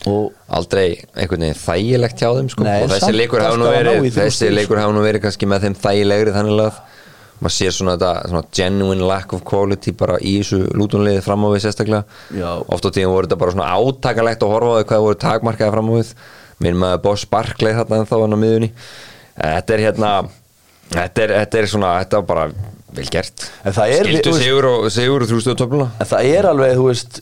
Speaker 2: og
Speaker 3: Aldrei einhvern veginn þægilegt hjá þeim, sko.
Speaker 2: Nei,
Speaker 3: Og þessi leikur hafa nú verið Þessi leikur hafa nú verið kannski með þeim þægilegri þannig að maður sér svona þetta svona genuine lack of quality bara í þessu lútunliði fram á við sérstaklega.
Speaker 2: Já.
Speaker 3: oft á tíðum voru þetta bara svona átakalegt að horfa á þau hvað voru takmarkaði fram á við. Minn maður Boss Barclay þarna en þá hann á miðunni þetta er hérna þetta er, þetta er svona, þetta er bara vel gert.
Speaker 2: Er-
Speaker 3: skildu sigur og sigur og þrjústuðu töfluna.
Speaker 2: En það er alveg, þú veist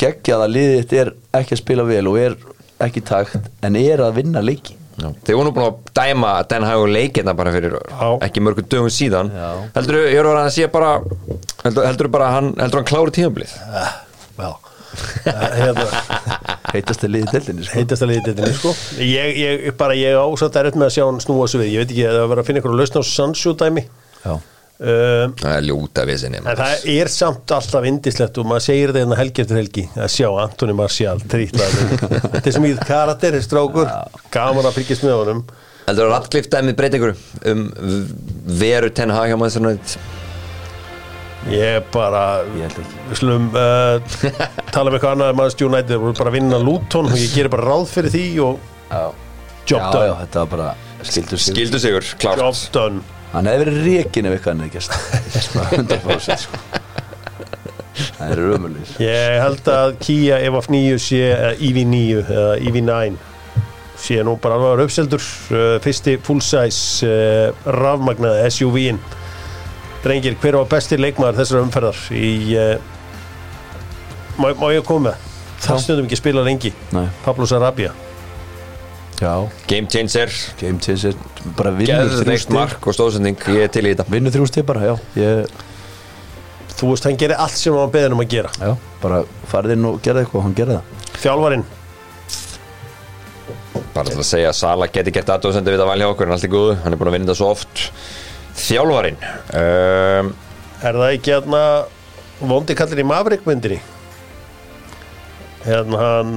Speaker 2: geggjað að liðið er ekki að spila vel og er ekki takt en er að vinna leiki
Speaker 3: Já. Þeir voru nú búin að dæma Den Hag og leikina bara fyrir
Speaker 1: Já.
Speaker 3: ekki mörgum dögum síðan
Speaker 2: Já.
Speaker 3: heldur þú, ég er að sé bara heldur, heldur bara að hann, heldur hann klári tímablið
Speaker 1: Já hérna,
Speaker 2: heitast að liðið deildinni sko.
Speaker 1: heitast að liði dildin sko. ég, ég, bara ég ásætt er með að sjá hann snúa svo við ég veit ekki að það var að finna ykkur að lausna á Sancho dæmi
Speaker 2: Já.
Speaker 1: Um,
Speaker 3: það er ljóta við sinni
Speaker 1: En það er samt alltaf indislegt og maður segir þetta hérna helgi eftir helgi að sjá Antoni Marcial þetta er sem í karakter, strákur gaman að fylgjast með honum.
Speaker 3: Heldur að Radcliffe dæmið breyta ykkur um veru Ten Hag hjá Manchester United?
Speaker 1: Ég er bara
Speaker 2: Ég held ekki.
Speaker 1: við slum uh, tala um eitthvað annað Manchester United, við erum bara að vinna Luton og ég gerir bara ráð fyrir því og
Speaker 2: Já.
Speaker 1: job
Speaker 2: já,
Speaker 1: done.
Speaker 2: já, þetta var bara
Speaker 3: skildu sigur, klárt.
Speaker 1: Job done
Speaker 2: hann hefði verið reikin ef eitthvað hann hefði gæst 100% sko. það er raumulir
Speaker 1: ég held að Kia EVF 9 sé eða EV9 eða EV9 sé nú bara alveg uppseldur uh, fyrsti full size uh, rafmagnaði SUV-in drengir, hver var besti leikmaður þessar umferðar í uh, má, má ég koma? Það stundum ekki spila lengi. Pablo Sarabia
Speaker 3: game changer,
Speaker 2: game changer. Bara vinnur þrjú
Speaker 3: geðveikt
Speaker 2: stig.
Speaker 3: mark og stóðsending ég er til í þetta.
Speaker 2: Vinnur þrjú stig bara, já. Ég,
Speaker 1: þú veist, hann gerir allt sem hann beðin um að gera.
Speaker 2: Já, bara farið inn og gerði eitthvað og hann gerði það.
Speaker 1: Þjálfarinn,
Speaker 3: bara til að segja að Sala geti gert aðdóðsendu við að valja okkur. En allt er góðu, hann er búin að vinna þetta svo oft. Þjálfarinn. Um,
Speaker 1: er það ekki hérna vondi kallir í Maverick myndinni? Hérna hann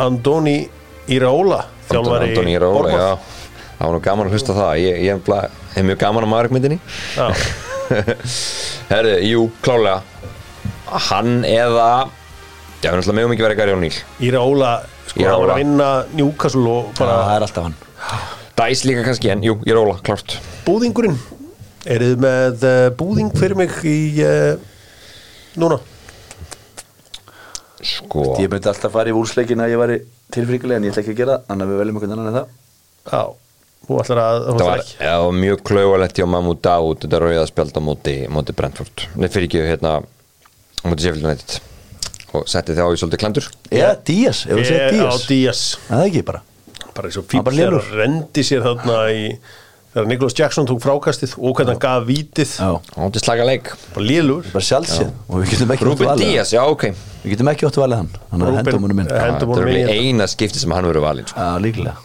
Speaker 1: Andoni Iraola þjálfari Bournemouth.
Speaker 3: já. Það var nú gaman að hlusta það. Ég, ég hef, mjög gaman að maðurkmyndinni
Speaker 1: Já.
Speaker 3: herðu, jú, klálega hann eða já, við náttúrulega megum ekki vera Gary O'Neill.
Speaker 1: Iraola sko, hann var að vinna Newcastle og
Speaker 2: bara, það
Speaker 1: bara
Speaker 2: er alltaf hann.
Speaker 3: Dæs líka kannski, en jú, ég róla, klárt.
Speaker 1: Búðingurinn. Er þið með uh, búðing fyrir mig í uh, núna
Speaker 3: sko,
Speaker 2: ég myndi alltaf fara í úrsleikin að ég væri tilfríkulega en ég ætla ekki að gera það þannig að við veljum einhvern annan en það.
Speaker 1: Já, þú ætlar að þú
Speaker 3: það var já, mjög klauvalegt hjá Mahmoud Daoud þetta rauða spjald á móti, móti Brentford. Nei, fyrir ekki hérna á móti Sheffield United. Og setti þið á í svolítið klandur?
Speaker 2: Eða Díaz, ef
Speaker 1: Ég- á
Speaker 2: Díaz. Það er ekki bara.
Speaker 1: Bara eins og fíl
Speaker 2: lélur.
Speaker 1: rendi sér þarna í þegar Nicholas Jackson tók frákastið og hvernig hann gaf vítið.
Speaker 2: Já,
Speaker 3: Hann átti slaga leik.
Speaker 1: Bara lélur.
Speaker 2: Bara sjálfsið og við getum ekki óttu
Speaker 3: Ruben
Speaker 2: valið hann.
Speaker 3: Díaz, já ok.
Speaker 2: Við getum ekki óttu valið hann. Þannig að
Speaker 1: Ruben-
Speaker 2: hendum honum inn.
Speaker 1: Eh, Hendum
Speaker 3: Það er eina skipti sem hann verið valinn sko.
Speaker 2: Já, líklega.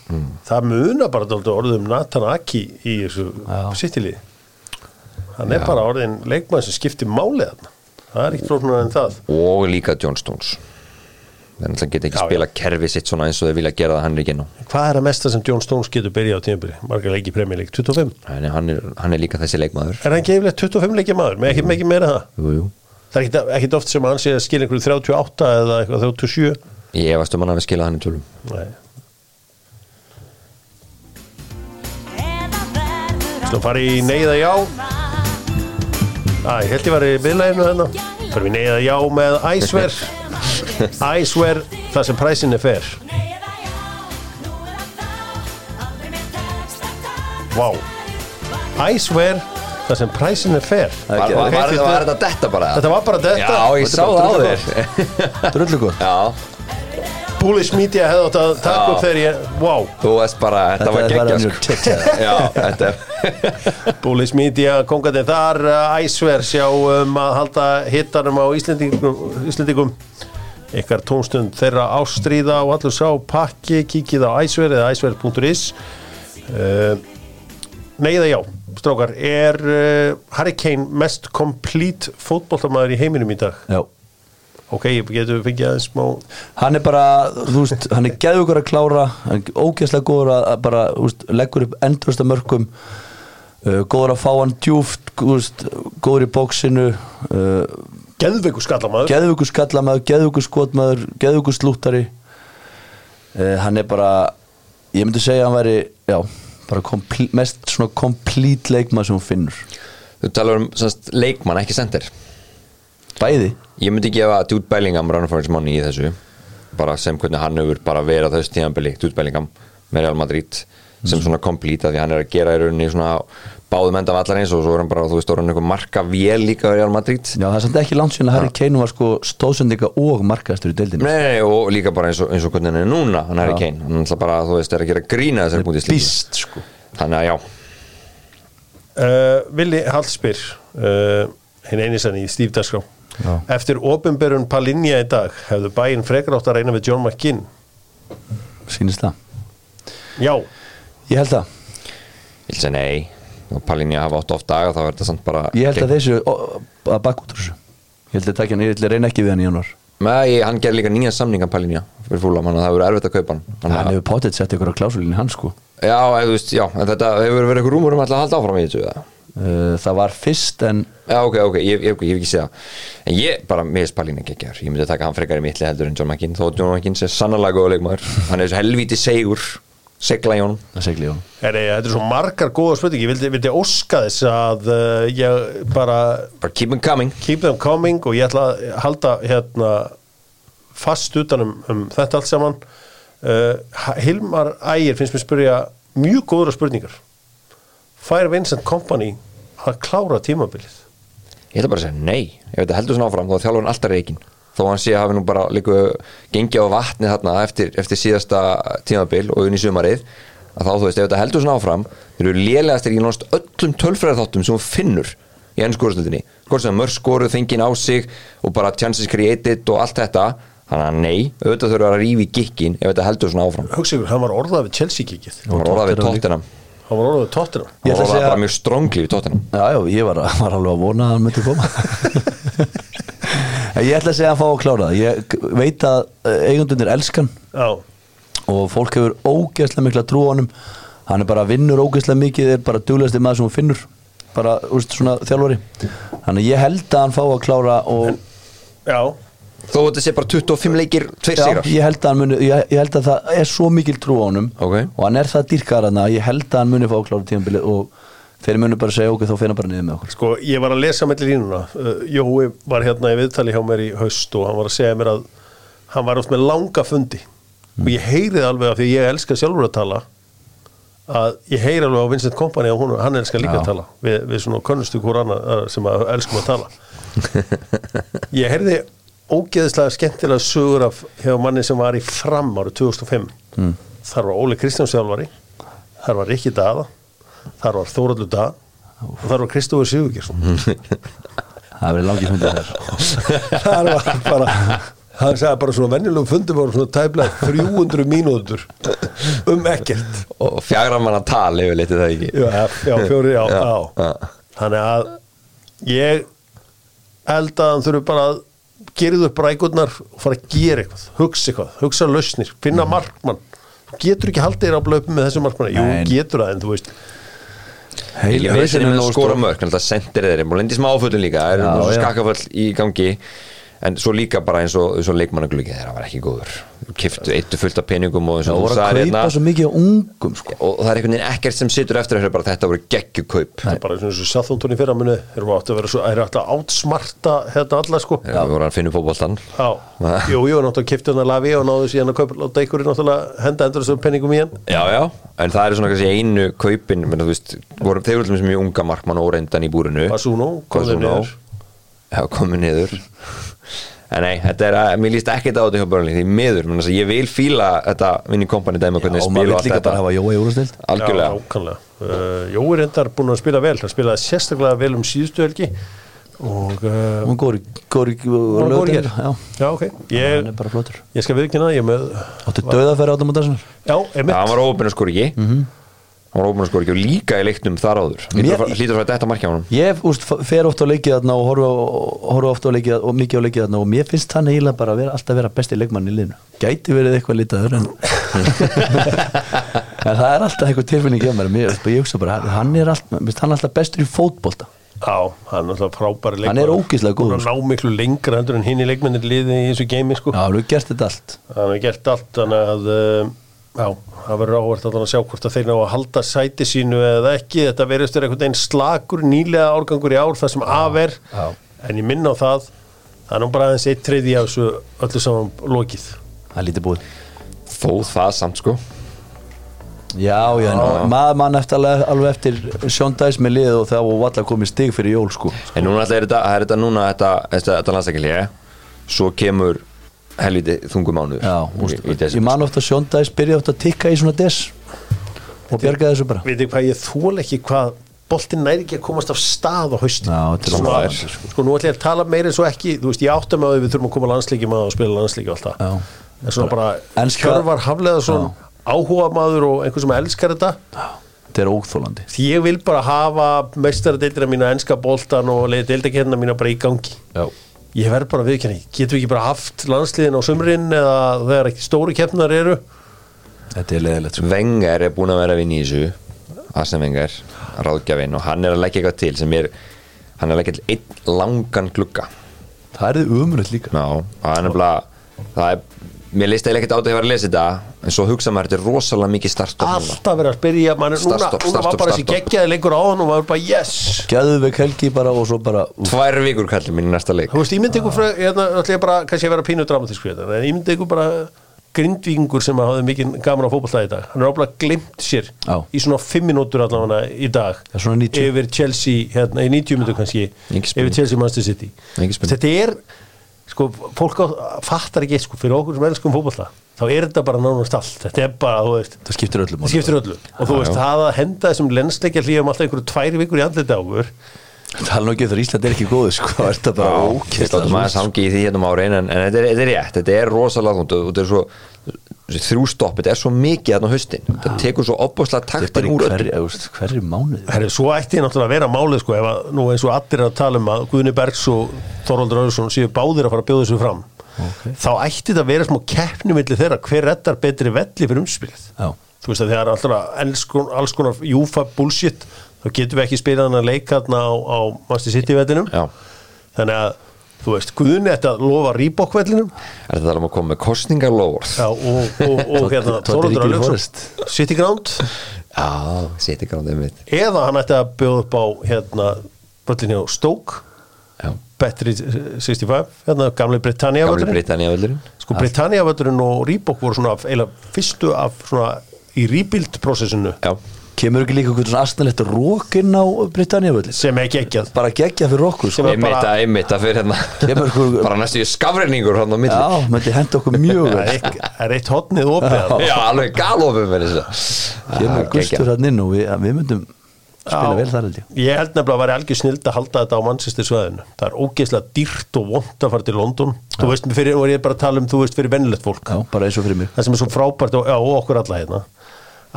Speaker 1: Það munar bara orðum Nathan Aki í þessu
Speaker 2: Já.
Speaker 1: sittilið hann er bara orðin leikmann sem skiptir málið þarna. Það er ekkert flóknar en það.
Speaker 3: Og líka John Stones Þannig að hann geti ekki
Speaker 1: Já, já.
Speaker 3: spila kerfi sitt svona eins og þeir vilja gera það hann er ekki á
Speaker 1: hvað er að mesta sem John Stones getur byrjað á tímabili? Margar leiki í premjörleik, 25
Speaker 3: Nei, hann er, hann er líka þessi leikmaður.
Speaker 1: Er hann gefilegt 25 leiki maður, með ekki mikið meira það?
Speaker 3: Jú, jú.
Speaker 1: Það er ekkit, ekkit oft sem hann sé að skilja einhverju 38 eða eitthvað 37
Speaker 3: Ég efast um hann að við skila hann í tölum.
Speaker 1: Nei. Svo fara í neyða já? Æ, ég held ég var í miðlæginu æsver Æsver þar sem præsin er fer Vá. Æsver þar sem præsin er fer
Speaker 2: Það er
Speaker 3: Var, var, var, var þetta detta bara?
Speaker 1: Þetta var bara þetta
Speaker 3: Já, ég sá það á þér.
Speaker 2: Drullu gott
Speaker 3: Já,
Speaker 1: Bullish Media hefði átt að taka upp þegar ég Vá.
Speaker 3: Þú veist bara, þetta, var sko. er
Speaker 1: Bullish Media, kongandi þar. Uh, Æsver sjá um að halda hittanum á Íslendingum, Íslendingum ykkar tónstund þeirra ástríða og allur sá pakki, kíkið á æsver eða æsver.is uh, Neiða já, strákar er uh, Harry Kane mest complete fótboltamæður í heiminum í dag?
Speaker 2: Já.
Speaker 1: Ok, getur fengið aðeins smá
Speaker 2: Hann er bara, þú veist, hann er geðugur að klára hann er ógeðslega góður að að bara, þú veist, leggur upp endursta mörgum uh, góður að fá hann djúft þú veist, góður í bóksinu uh,
Speaker 1: geðveiku skallamæður
Speaker 2: geðugur skallamaður, geðugur skotmaður geðugur slúttari. Uh, hann er bara ég myndi segja að hann væri, já bara komplí, mest svona komplít leikmað sem hún finnur.
Speaker 3: Þú talar um semst, leikmann, ekki sendir
Speaker 2: bæði.
Speaker 3: Ég myndi gefa Jude Bellingham his money í þessu. Bara sem hvernig hann hefur bara verið á þessu tíðanbili Jude Bellingham með Real Madrid sem svona complete að því hann er að gera í rauninni svona báðum enda vallar eins og svo er hann bara, þú veist, orðin eitthvað marka vél líka í Real Madrid.
Speaker 2: Já, það er samt ekki langt síðan að Harry Kane var sko stóðsendinga og markaðastur í deildinu
Speaker 3: Nei, og líka bara eins og, eins og hvernig hann er núna hann er í Kane, hann er bara, þú veist, er að gera grína þessar slíku
Speaker 2: býst sko.
Speaker 3: Þannig að já,
Speaker 1: Uh, Vili Hallspyr uh, hinn eini sann í
Speaker 2: Já.
Speaker 1: eftir opinberun Palinja í dag hefðu bæinn frekar átt að reyna við John McGinn?
Speaker 2: Sýnist það.
Speaker 1: Já,
Speaker 2: ég held það.
Speaker 3: Ég vil segja nei og Palinja hafa átt oft daga þá er þetta samt bara
Speaker 2: Ég held að þessu ó, að baka út úr þessu. Ég held að takja hann, ég ætla að reyna ekki við hann í januar
Speaker 3: Nei, hann ger líka nýjan samningan Palinja fyrir fúlam, þannig að það verður erfitt að kaupa hann. Þannig
Speaker 2: Hann
Speaker 3: að-
Speaker 2: hefur potið sett ykkur á klásulinni hann sko.
Speaker 3: Já, eða, veist, já, þetta hefur verið eitthvað rúmur um að halda áfram í þessu eða?
Speaker 2: uh, Það var fyrst en
Speaker 3: Já, ok, ok, ég, ég, ég hef ekki séð það. En ég, bara, mér er Palinja geggjar Ég myndi taka hann frekar í mittli heldur en John McKinn Þó John McKinn sé sannarlega góða leikmaður. Hann er þessu helvíti segur Segla í honum.
Speaker 1: Er, þetta er svo margar góða spurningi ég vildi, vildi óska þess að uh, ég bara
Speaker 3: keep coming.
Speaker 1: Keep them coming og ég ætla að halda hérna fast utan um, um þetta allt saman. Uh, Hilmar Ægir finnst mér spyrja mjög góðra spurningar. Fær Vincent Kompany að klára tímabilið?
Speaker 3: Ég ætla bara að segja nei. Ef þetta heldur svona áfram þá er þjálfurinn alltaf reikin Þó hann sé að hafi nú bara líka gengið á vatni þarna eftir, eftir síðasta tímabil og unni sumarið að þá þú veist, ef þetta heldur svona áfram þeir eru lélegast í náttúrulega öllum tölfræðþáttum sem hún finnur í ennskóðurslutinni hvort sem mörg skoruð fengin á sig og bara chances created og allt þetta. Þannig að nei, auðvitað þurfa að rífi gikkin ef þetta heldur svona áfram.
Speaker 1: Hugsa ykkur, hann var orðað við Chelsea kikið
Speaker 3: hann var orðað við
Speaker 2: Tottenham
Speaker 1: hann var orðað við Tottenham.
Speaker 2: Ég
Speaker 3: hann
Speaker 2: ætla að
Speaker 3: var orðað bara mjög stróngli við tóttina
Speaker 2: Já, já, ég var, var alveg að vona að hann myndi koma Ég ætla að segja að hann fá að klára það. Ég veit að eh, eigundunir elskan
Speaker 1: já,
Speaker 2: og fólk hefur ógeðslega mikla trú á honum. Hann er bara vinnur ógeðslega mikið er bara duglegasti maður sem hún finnur. Bara, úrst, svona þjálfari. Þannig að ég held að hann fá að klára og
Speaker 1: já.
Speaker 3: Þó þetta sé bara 25 leikir, tveir sigrar.
Speaker 2: ég held, að hann muni, ég, ég held að það er svo mikil trú á honum.
Speaker 3: Ok.
Speaker 2: og hann er það dýrkar hann að ég held að hann muni fá að klára tímabilið og þeir muni bara segja ok, þá finna bara niður með okkur.
Speaker 1: Sko, ég var að lesa mellir línuna. Uh, Jói var hérna í viðtali hjá mér í haust og hann var að segja mér að hann var oft með langa fundi. Og ég heyrið alveg af því ég elska sjálfur að tala að ég heyri alveg á Vincent Kompany að hún, hann elskar líka
Speaker 2: Já.
Speaker 1: að tala við, við svona konnustu hvort annað sem að elskum að tala. Ég heyrði ógeðislega skemmtilega sögur af hjá manni sem var í fram árið 2005
Speaker 2: Mm.
Speaker 1: þar var Óli Kristjáns sjálfari þar var Rikki Daða þar var Þóraldur Dag og þar var Kristófur Sigurgjersson
Speaker 2: það verið langið hundið
Speaker 1: þar. Var bara hann sagði bara svona venjulegum fundum voru svona tæplega 300 mínútur um ekkert.
Speaker 3: Og fjagra manna tal yfir litið það ekki?
Speaker 1: Já, já fjóri, já,
Speaker 3: Já,
Speaker 1: já.
Speaker 3: já.
Speaker 1: þannig að ég held að hann þurfi bara að gera upp rækurnar og fara að gera eitthvað hugsa eitthvað, hugsa lausnir, finna markmann. Þú getur ekki haldið þér á blöpum með þessu markmann jú, getur það, en þú veist
Speaker 2: Heil,
Speaker 3: Ég veist
Speaker 2: veisin
Speaker 3: að
Speaker 2: stór.
Speaker 3: mörg, þannig að sendir þeir og lendi smá áföllum líka, það er
Speaker 2: já.
Speaker 3: skakaföll í gangi en svo líka bara eins og, og leikmannagluggi þeirra var ekki góður. Kiftu eittu fullt af peningum og og þú
Speaker 2: voru að
Speaker 3: sagðir
Speaker 2: kaupa
Speaker 3: hérna
Speaker 2: svo mikið á ungum sko.
Speaker 3: og það er einhvern veginn ekkert sem situr eftir bara þetta voru geggjukaup
Speaker 1: það er bara eins og í fyrramunu erum átt að vera svo, er alltaf átsmarta hérna alla sko.
Speaker 3: Við vorum að finna fótboltan
Speaker 1: Já, jú, jú, náttúrulega kipti hann að lafi og náðu síðan að kaupa láta ykkur náttúrulega henda endur þessum penningum í hann.
Speaker 3: Já, já, en það er svona kannski einu kaupin, menn veist, voru þeir voru mjög unga markmann og reyndan í búrinu.
Speaker 1: Basuno, kom
Speaker 3: en nei, þetta er að, mér líst ekkert á þetta hjá Burnley því miður, menn að ég vil fíla þetta vinni kompani dæmi hvernig
Speaker 2: og
Speaker 3: spila
Speaker 2: maður
Speaker 3: og
Speaker 2: vil
Speaker 3: allt
Speaker 2: líka
Speaker 3: þetta.
Speaker 2: bara hafa Jóa í úrstild
Speaker 3: algjörlega.
Speaker 1: Já, nákvæmlega. uh, Jói er endar búin að spila vel hann spilaði sérstaklega vel um síðustu helgi og uh,
Speaker 2: hún góri, góri,
Speaker 1: var góður hér
Speaker 2: já,
Speaker 1: Já, ok,
Speaker 2: hann
Speaker 1: ég,
Speaker 2: er
Speaker 1: ég skal viðkynna það, ég með
Speaker 2: áttu döðafæri átum á þessu
Speaker 1: Já,
Speaker 3: Já,
Speaker 1: emitt
Speaker 3: hann var skora ekki hann var óopinn að skora ekki og líka í leiknum þar áður. Hlýtur að fara- að þetta markja á hann
Speaker 2: ég úst, fer ofta á leikið þarna og horfa, ofta á leikið og mikið á leikið þarna og mér finnst hann eiginlega bara að vera, alltaf vera besti leikmann í liðinu. Gæti verið eitthvað litaður en, en það er alltaf eitthvað tilfinning hjá mér. Mér, ég hugsa bara, hann er alltaf, hann alltaf bestur í fótbolta.
Speaker 1: Já, hann er alltaf frábæri leikmaður
Speaker 2: Hann er ógeðslega góður,
Speaker 1: Hann ná miklu lengra heldur en hinn í leikmennir liði í þessu geimi sko.
Speaker 2: já, hann hefur gert þetta allt.
Speaker 1: Hann hefur gert allt þannig að um, já, það verður áhvert að sjá hvort að þeir ná að halda sæti sínu eða ekki, þetta verðist verið einhvern veginn slagur nýlega árgangur í ár það sem af er,
Speaker 2: já.
Speaker 1: en ég minna á það það er nú bara aðeins eitt treyði af þessu öllu saman lokið.
Speaker 2: Það er lítið búið.
Speaker 3: Þó það samt sko.
Speaker 2: Já, já, maður mann eftir alveg, alveg eftir Dice með lið og það var valla komið stig fyrir jól sko.
Speaker 3: En núna alltaf er þetta, er þetta núna þetta, þetta, þetta landsækilíði svo kemur helviti þungum mánuður
Speaker 2: já,
Speaker 3: í, í
Speaker 2: ég man ofta að Sean Dice byrja ofta að tikka í svona des og bjarga þessu bara.
Speaker 1: Veitir hvað ég þól ekki hvað boltinn næri ekki að komast af stað á haustin.
Speaker 2: Já, þetta er
Speaker 1: Svona-
Speaker 2: óvægir,
Speaker 1: sko. nú ætlum ég að tala meira en svo ekki þú veist, ég átta mig á því við þurfum að koma landsleikjum að spila landsleiki og allt það.
Speaker 2: Já.
Speaker 1: en svona bara
Speaker 2: Enska-
Speaker 1: Hjörvar Hafleða svona áhuga maður og einhver sem elskar þetta.
Speaker 2: Þetta er óþólandi
Speaker 1: því ég vil bara hafa meistaradeildina mína enska boltan og leiði deildakernina mína bara í gangi.
Speaker 2: Já.
Speaker 1: Ég verð bara viðkenni, getum við ekki bara haft landsliðin á sumrin eða þegar ekki stóru keppnar eru?
Speaker 2: Þetta er leðilegt sko.
Speaker 3: Wenger er búin að vera í þessu Arsene Wenger, ráðgjafinn og hann er að leggja eitthvað til sem er hann er að leggja til einn langan glugga.
Speaker 2: Það er þið umrönd líka.
Speaker 3: Já, það er nefnilega það er, mér leist eiginlega ekkert á þetta að ég var að lesa þetta en svo hugsa maður, þetta er rosalega mikið startstopp núna.
Speaker 1: alltaf verið að spyrja man, núna,
Speaker 3: Startstopp,
Speaker 1: núna var bara þessi geggjaði leikur á hann og maður bara yes.
Speaker 2: Gæðuveg helgi bara og svo bara úf,
Speaker 3: Tvær vikur kallir mín í næsta leik.
Speaker 1: Þú veist, ég myndi ykkur frá, hérna ætla ég bara, kannski að vera pínu dramatísk en ég myndi ykkur bara grindvíkingur sem hafði mikið gaman á fótballtæði í dag. Hann er ábúinlega glimt sér
Speaker 2: Já.
Speaker 1: í svona 5 minútur allavega í dag.
Speaker 2: Já, svona 90.
Speaker 1: yfir Chelsea, hérna, í 90 minútur kannski. Yfir Chelsea Manchester City. Þetta er sko, fólk á, fattar ekki sko, fyrir okkur sem elskum fótballa þá er þetta bara nánast allt, þetta er bara, þú veist
Speaker 2: það skiptir öllum
Speaker 1: það skiptir öllu. Og þú veist, það að henda þessum lensleikja hlýjum alltaf einhverju tværi vikur í okkur.
Speaker 2: Það er nú ekki þegar Ísland er ekki góð sko, það er þetta bara
Speaker 3: Við
Speaker 2: ókvæmt
Speaker 3: státum aðeins hangi í því hérna um árein en, en þetta, er, þetta er rétt, þetta er rosalega þungt. Og þetta er svo þessi þrjú stopp, þetta er svo mikið hérna á haustin. Þetta tekur svo
Speaker 2: er
Speaker 3: taktin
Speaker 2: í
Speaker 3: úr
Speaker 2: þú veist, hverri mánuði.
Speaker 1: Herri, svo ætti náttúrulega að vera málið sko, ef að, nú eins og allir er að tala um að Guðni Bergs og Þorvaldur Öðursson séu báðir að fara að bjóða þessu fram
Speaker 2: Ok.
Speaker 1: þá ætti þetta að vera smá keppni milli þeirra hver reddar betri velli fyrir umspilið
Speaker 2: Já.
Speaker 1: þú veist að þegar alltaf alls konar, alls konar júfa bullshit þá getum við ekki spilað hann að leika þarna á, á Master City vellinum
Speaker 3: Já.
Speaker 1: þannig að þú veist, Guðni ætti að lofa Reebok vellinum
Speaker 3: Er þetta alveg að koma með kostningarlóður?
Speaker 1: Já, og, og, og hérna Öðursson
Speaker 2: Forrest.
Speaker 1: City Ground
Speaker 3: Já, seti gráðið mitt
Speaker 1: eða hann ætti að bjóða upp á hérna völlinni á Stoke
Speaker 3: Já,
Speaker 1: Betri 65, hérna gamli Britannia
Speaker 3: gamli
Speaker 1: völlurinn.
Speaker 3: Britannia völlurinn.
Speaker 1: Sko Britannia völlurinn og Reebok voru svona eiginlega fyrstu af svona í rebuild prosessinu
Speaker 3: Já,
Speaker 2: kemur ekki líka eitthvað svona astanlegt rók inn á Britannia völdi
Speaker 1: sem er geggjað.
Speaker 2: Bara gegja fyrir okkur sko.
Speaker 3: Einmitt að einmitt að fyrir hérna.
Speaker 2: Kemur ykkur-
Speaker 3: bara næstu í skafreiningur hann á milli.
Speaker 2: Já, myndi henda okkur mjög
Speaker 1: Það
Speaker 2: vel.
Speaker 1: er eitt- það er eitt hotnið opið.
Speaker 3: Já, alveg galofum með þessu.
Speaker 2: Kemur gustur hann inn og við, við myndum spila vel þar held ég
Speaker 1: Ég held nefnilega að væri algjör snild að halda þetta á Manchester sveðinu. Það er ógeðslega dýrt og vond að fara til London. Þú veist, fyrir, og ég er bara að tala um, þú veist, fyrir vennilegt fólk.
Speaker 2: Já, bara eins og fyrir mig
Speaker 1: Það sem er svo frábært og, já, og okkur alla hérna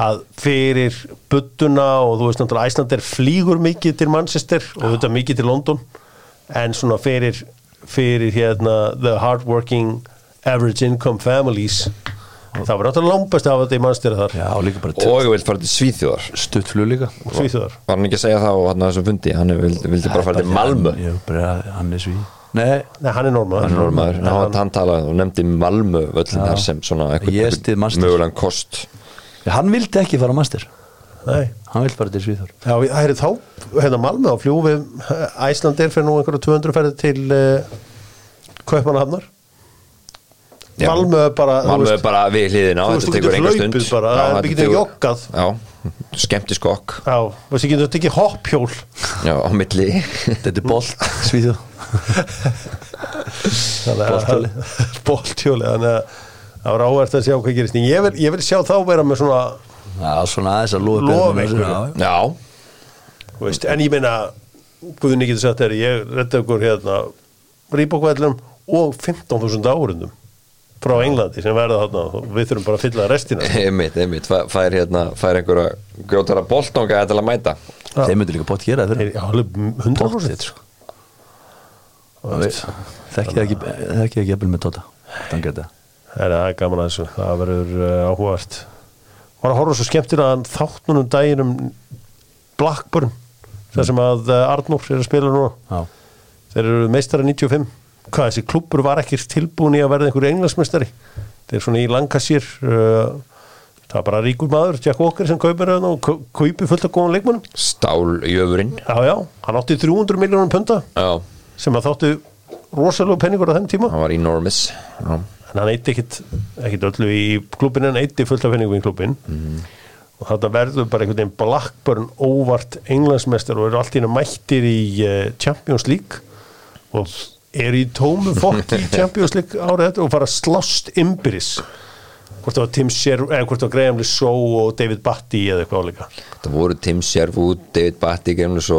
Speaker 1: að fyrir buttuna og þú veist náttúrulega Æslander flýgur mikið til Manchester og þetta mikið til London en svona fyrir, fyrir hérna the hardworking average income families það var náttúrulega langbæst hafa þetta í Manchester þar.
Speaker 2: Já, og líka bara
Speaker 3: og ég vil fara til Svíþjóðar.
Speaker 2: Stutt flug líka
Speaker 1: Svíþjóðar.
Speaker 3: Var hann ekki að segja það og hann að þessum fundi? Hann vildi, vildi bara fara til Malmö.
Speaker 2: Já, bara hann er sví Nei,
Speaker 1: Nei, hann er normal
Speaker 3: hann er normaður, hann, hann talaði og nefndi Malmö völlin þar sem svona
Speaker 2: Manchester.
Speaker 3: mögulegan kost.
Speaker 2: Hann vildi ekki fara á master
Speaker 1: Nei.
Speaker 2: Hann vildi bara til Svíþór
Speaker 1: Já, það er þá, hérna Malmö á fljúi við Æslandir fyrir nú einhverju 200 ferði til uh, Kaupmannahafnar.
Speaker 3: Já.
Speaker 1: Malmö er bara þú
Speaker 3: Malmö er bara við hliðina
Speaker 1: Þú veist, þú getur hlaupið bara, það er- við getum joggað.
Speaker 3: já, skemmti skokk
Speaker 1: Já, veist ekki, þetta ekki hoppjól
Speaker 3: já, á milli.
Speaker 2: Þetta er bolt. Bolthjóli.
Speaker 1: Boltjóli Þannig að það var áhvert að sjá hvað gerist. En ég vil, ég vil sjá þá vera með svona
Speaker 2: Já, svona aðeins að lofa. Já,
Speaker 1: þú En ég meina Guðni getur sagt þér Ég redda ykkur hérna Ríbókvællum og 15.000 árundum frá Englandi sem verða þarna og við þurfum bara að fylla restina.
Speaker 3: Einmitt, einmitt. Fær, fær hérna, fær einhverja gjótara boltanga til að mæta.
Speaker 2: Þeir myndu líka bótt gera það fyrir
Speaker 1: Já, alveg 100% sko.
Speaker 2: Þekki það ekki Þekki það ekki jafnvel með Tóta Þannig að þetta
Speaker 1: Það er það gaman að þessu, það verður uh, áhugavert. Var að horfa svo skemmtilega þáttunum daginn um Blackburn þar sem að uh, Arnór er að spila núna.
Speaker 2: Já.
Speaker 1: Þeir eru meistara 95 hvað þessi klubbur var ekki tilbúin í að verða einhverju englansmeistari þeir eru svona í Lancashire uh, það er bara ríkur maður, Jack Walker sem kaupir hann og kau- kaupir fullt af góðan leikmannum
Speaker 3: stáljöfurinn
Speaker 1: já já, hann átti 300 miljónum punta
Speaker 3: já,
Speaker 1: sem að þáttu rosalega penningur á þeim tíma.
Speaker 3: Hann var enormous já,
Speaker 1: en hann eitti ekkit, öllu í klubbin en eitti fullt af penningum í klubbin og þetta verður bara einhvern veginn Blackburn óvart englandsmeistar og eru allt í henni mættir í uh, Champions League. Og eru í tómu fokk í Champions League árið þetta og fara að slást ymbiris hvort það var Tim Sherwood eða hvort það var Graham Lissow og David Batty eða eitthvað áleika
Speaker 3: það voru Tim Sherwood, David Batty, Graham Só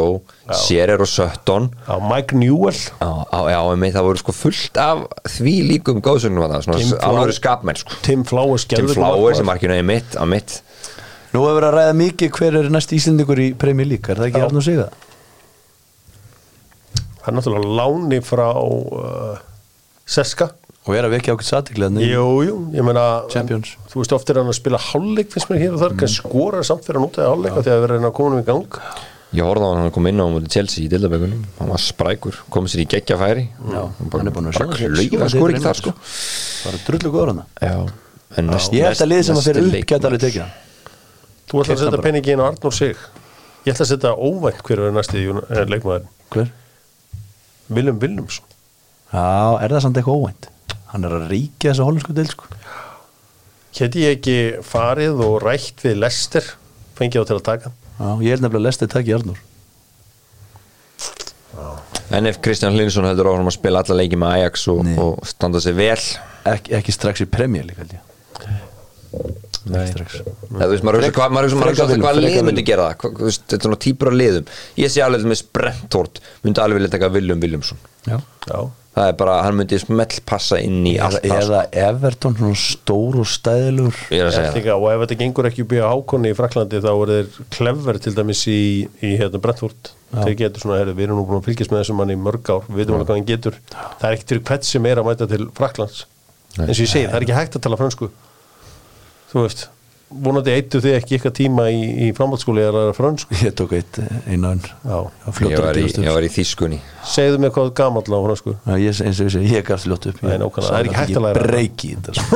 Speaker 3: Shearer og Sutton
Speaker 1: á Mike Newell
Speaker 3: já, á, já, einmitt, það voru sko fullt af því líkum góðsögnum að það, alveg skapmenn sko.
Speaker 1: Tim Flowers
Speaker 3: Tim
Speaker 1: geðveikur
Speaker 3: Flower
Speaker 1: markmaður.
Speaker 3: sem markinu er mitt á mitt
Speaker 2: Nú hefur verið að ræða mikið hver er næst Íslendingur í Premier League Er það ekki
Speaker 1: Já.
Speaker 2: Arnur Siga?
Speaker 1: það er náttúrulega láni frá uh, Seska.
Speaker 2: Og er að vekja ákveðt satiklega
Speaker 1: Jú, jú, ég meina
Speaker 2: Champions.
Speaker 1: Þú veist oftir hann að spila hálfleik finnst mér hér og þar, mm. kannski skora samt fyrir að nota hálfleika þegar við erum að koma um í gang.
Speaker 3: Ég horfði á hann, hann kom inn á Chelsea í Dildabökunum hann var sprækur, kom sér í geggja færi.
Speaker 2: Já,
Speaker 3: hann
Speaker 2: hann er búinn að sjá
Speaker 3: skor ekki þar sko.
Speaker 2: Það er drullu góður
Speaker 3: en næst,
Speaker 2: Ég held að liðið sem að fyrir upp geta alveg tekið hann.
Speaker 1: Þú ætla að
Speaker 2: hann
Speaker 1: setja
Speaker 2: bara.
Speaker 1: peningi inn á Arnór sig. Ég ætla að setja óvænt hver er næsti eh, Willem Williamson
Speaker 2: Já, er það samt eitthvað óvænt? Hann er að ríkja þessa hollensku deil sko.
Speaker 1: Hétti ég ekki farið og rætt við Lester fengið á til að taka
Speaker 2: Já, ég held nefnilega að lestið takk í Arnur
Speaker 3: en ef Kristján Hlinsson heldur áfram að spila alla leiki með Ajax og, og standa sig vel.
Speaker 2: Ek, Ekki strax í Premier League held ég
Speaker 3: Eða, þú veist, maður
Speaker 2: Frekar
Speaker 3: alltaf hvað lið myndi gera það? Hvað, þú veist, þetta er svona típur af liðum. Ég sé alveg með Brentford myndi alveg vilja taka
Speaker 2: Já.
Speaker 1: Já.
Speaker 3: Það er bara, hann myndi smell passa inn í allt
Speaker 2: Eða,
Speaker 3: það sko.
Speaker 2: eða Everton, svona stór og stæðilegur
Speaker 3: ég er að
Speaker 1: Ég
Speaker 3: segja
Speaker 1: held
Speaker 3: það.
Speaker 1: líka, og ef þetta gengur ekki upp í hákonni í Fraklandi þá er þeir klefver til dæmis í, í hérna Brentford. Þeir getur svona, við erum nú búin að fylgjast með þessum mann í mörg ár, við veitum alveg hvað hann getur. Það er ekki til hvert sem er að mæta til Fraklands eins og ég segi, það er ekki hægt að tala fransku þú veist vonandi eittu þið ekki eitthvað tíma í, í framhaldsskóli eða fransku
Speaker 2: Ég tók eitt einu önn.
Speaker 1: Já.
Speaker 3: ég var, í, ég var í þýskunni.
Speaker 1: Segðu mig hvað gamall á fransku
Speaker 2: Já, ég, eins og ég segi, ég gafst ljótt upp.
Speaker 1: Nei, nákvæmlega, það er ekki hægt að læra. það.
Speaker 2: breyki þetta sko.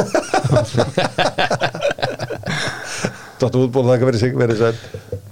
Speaker 1: Dóttu útból, það kan verið sæl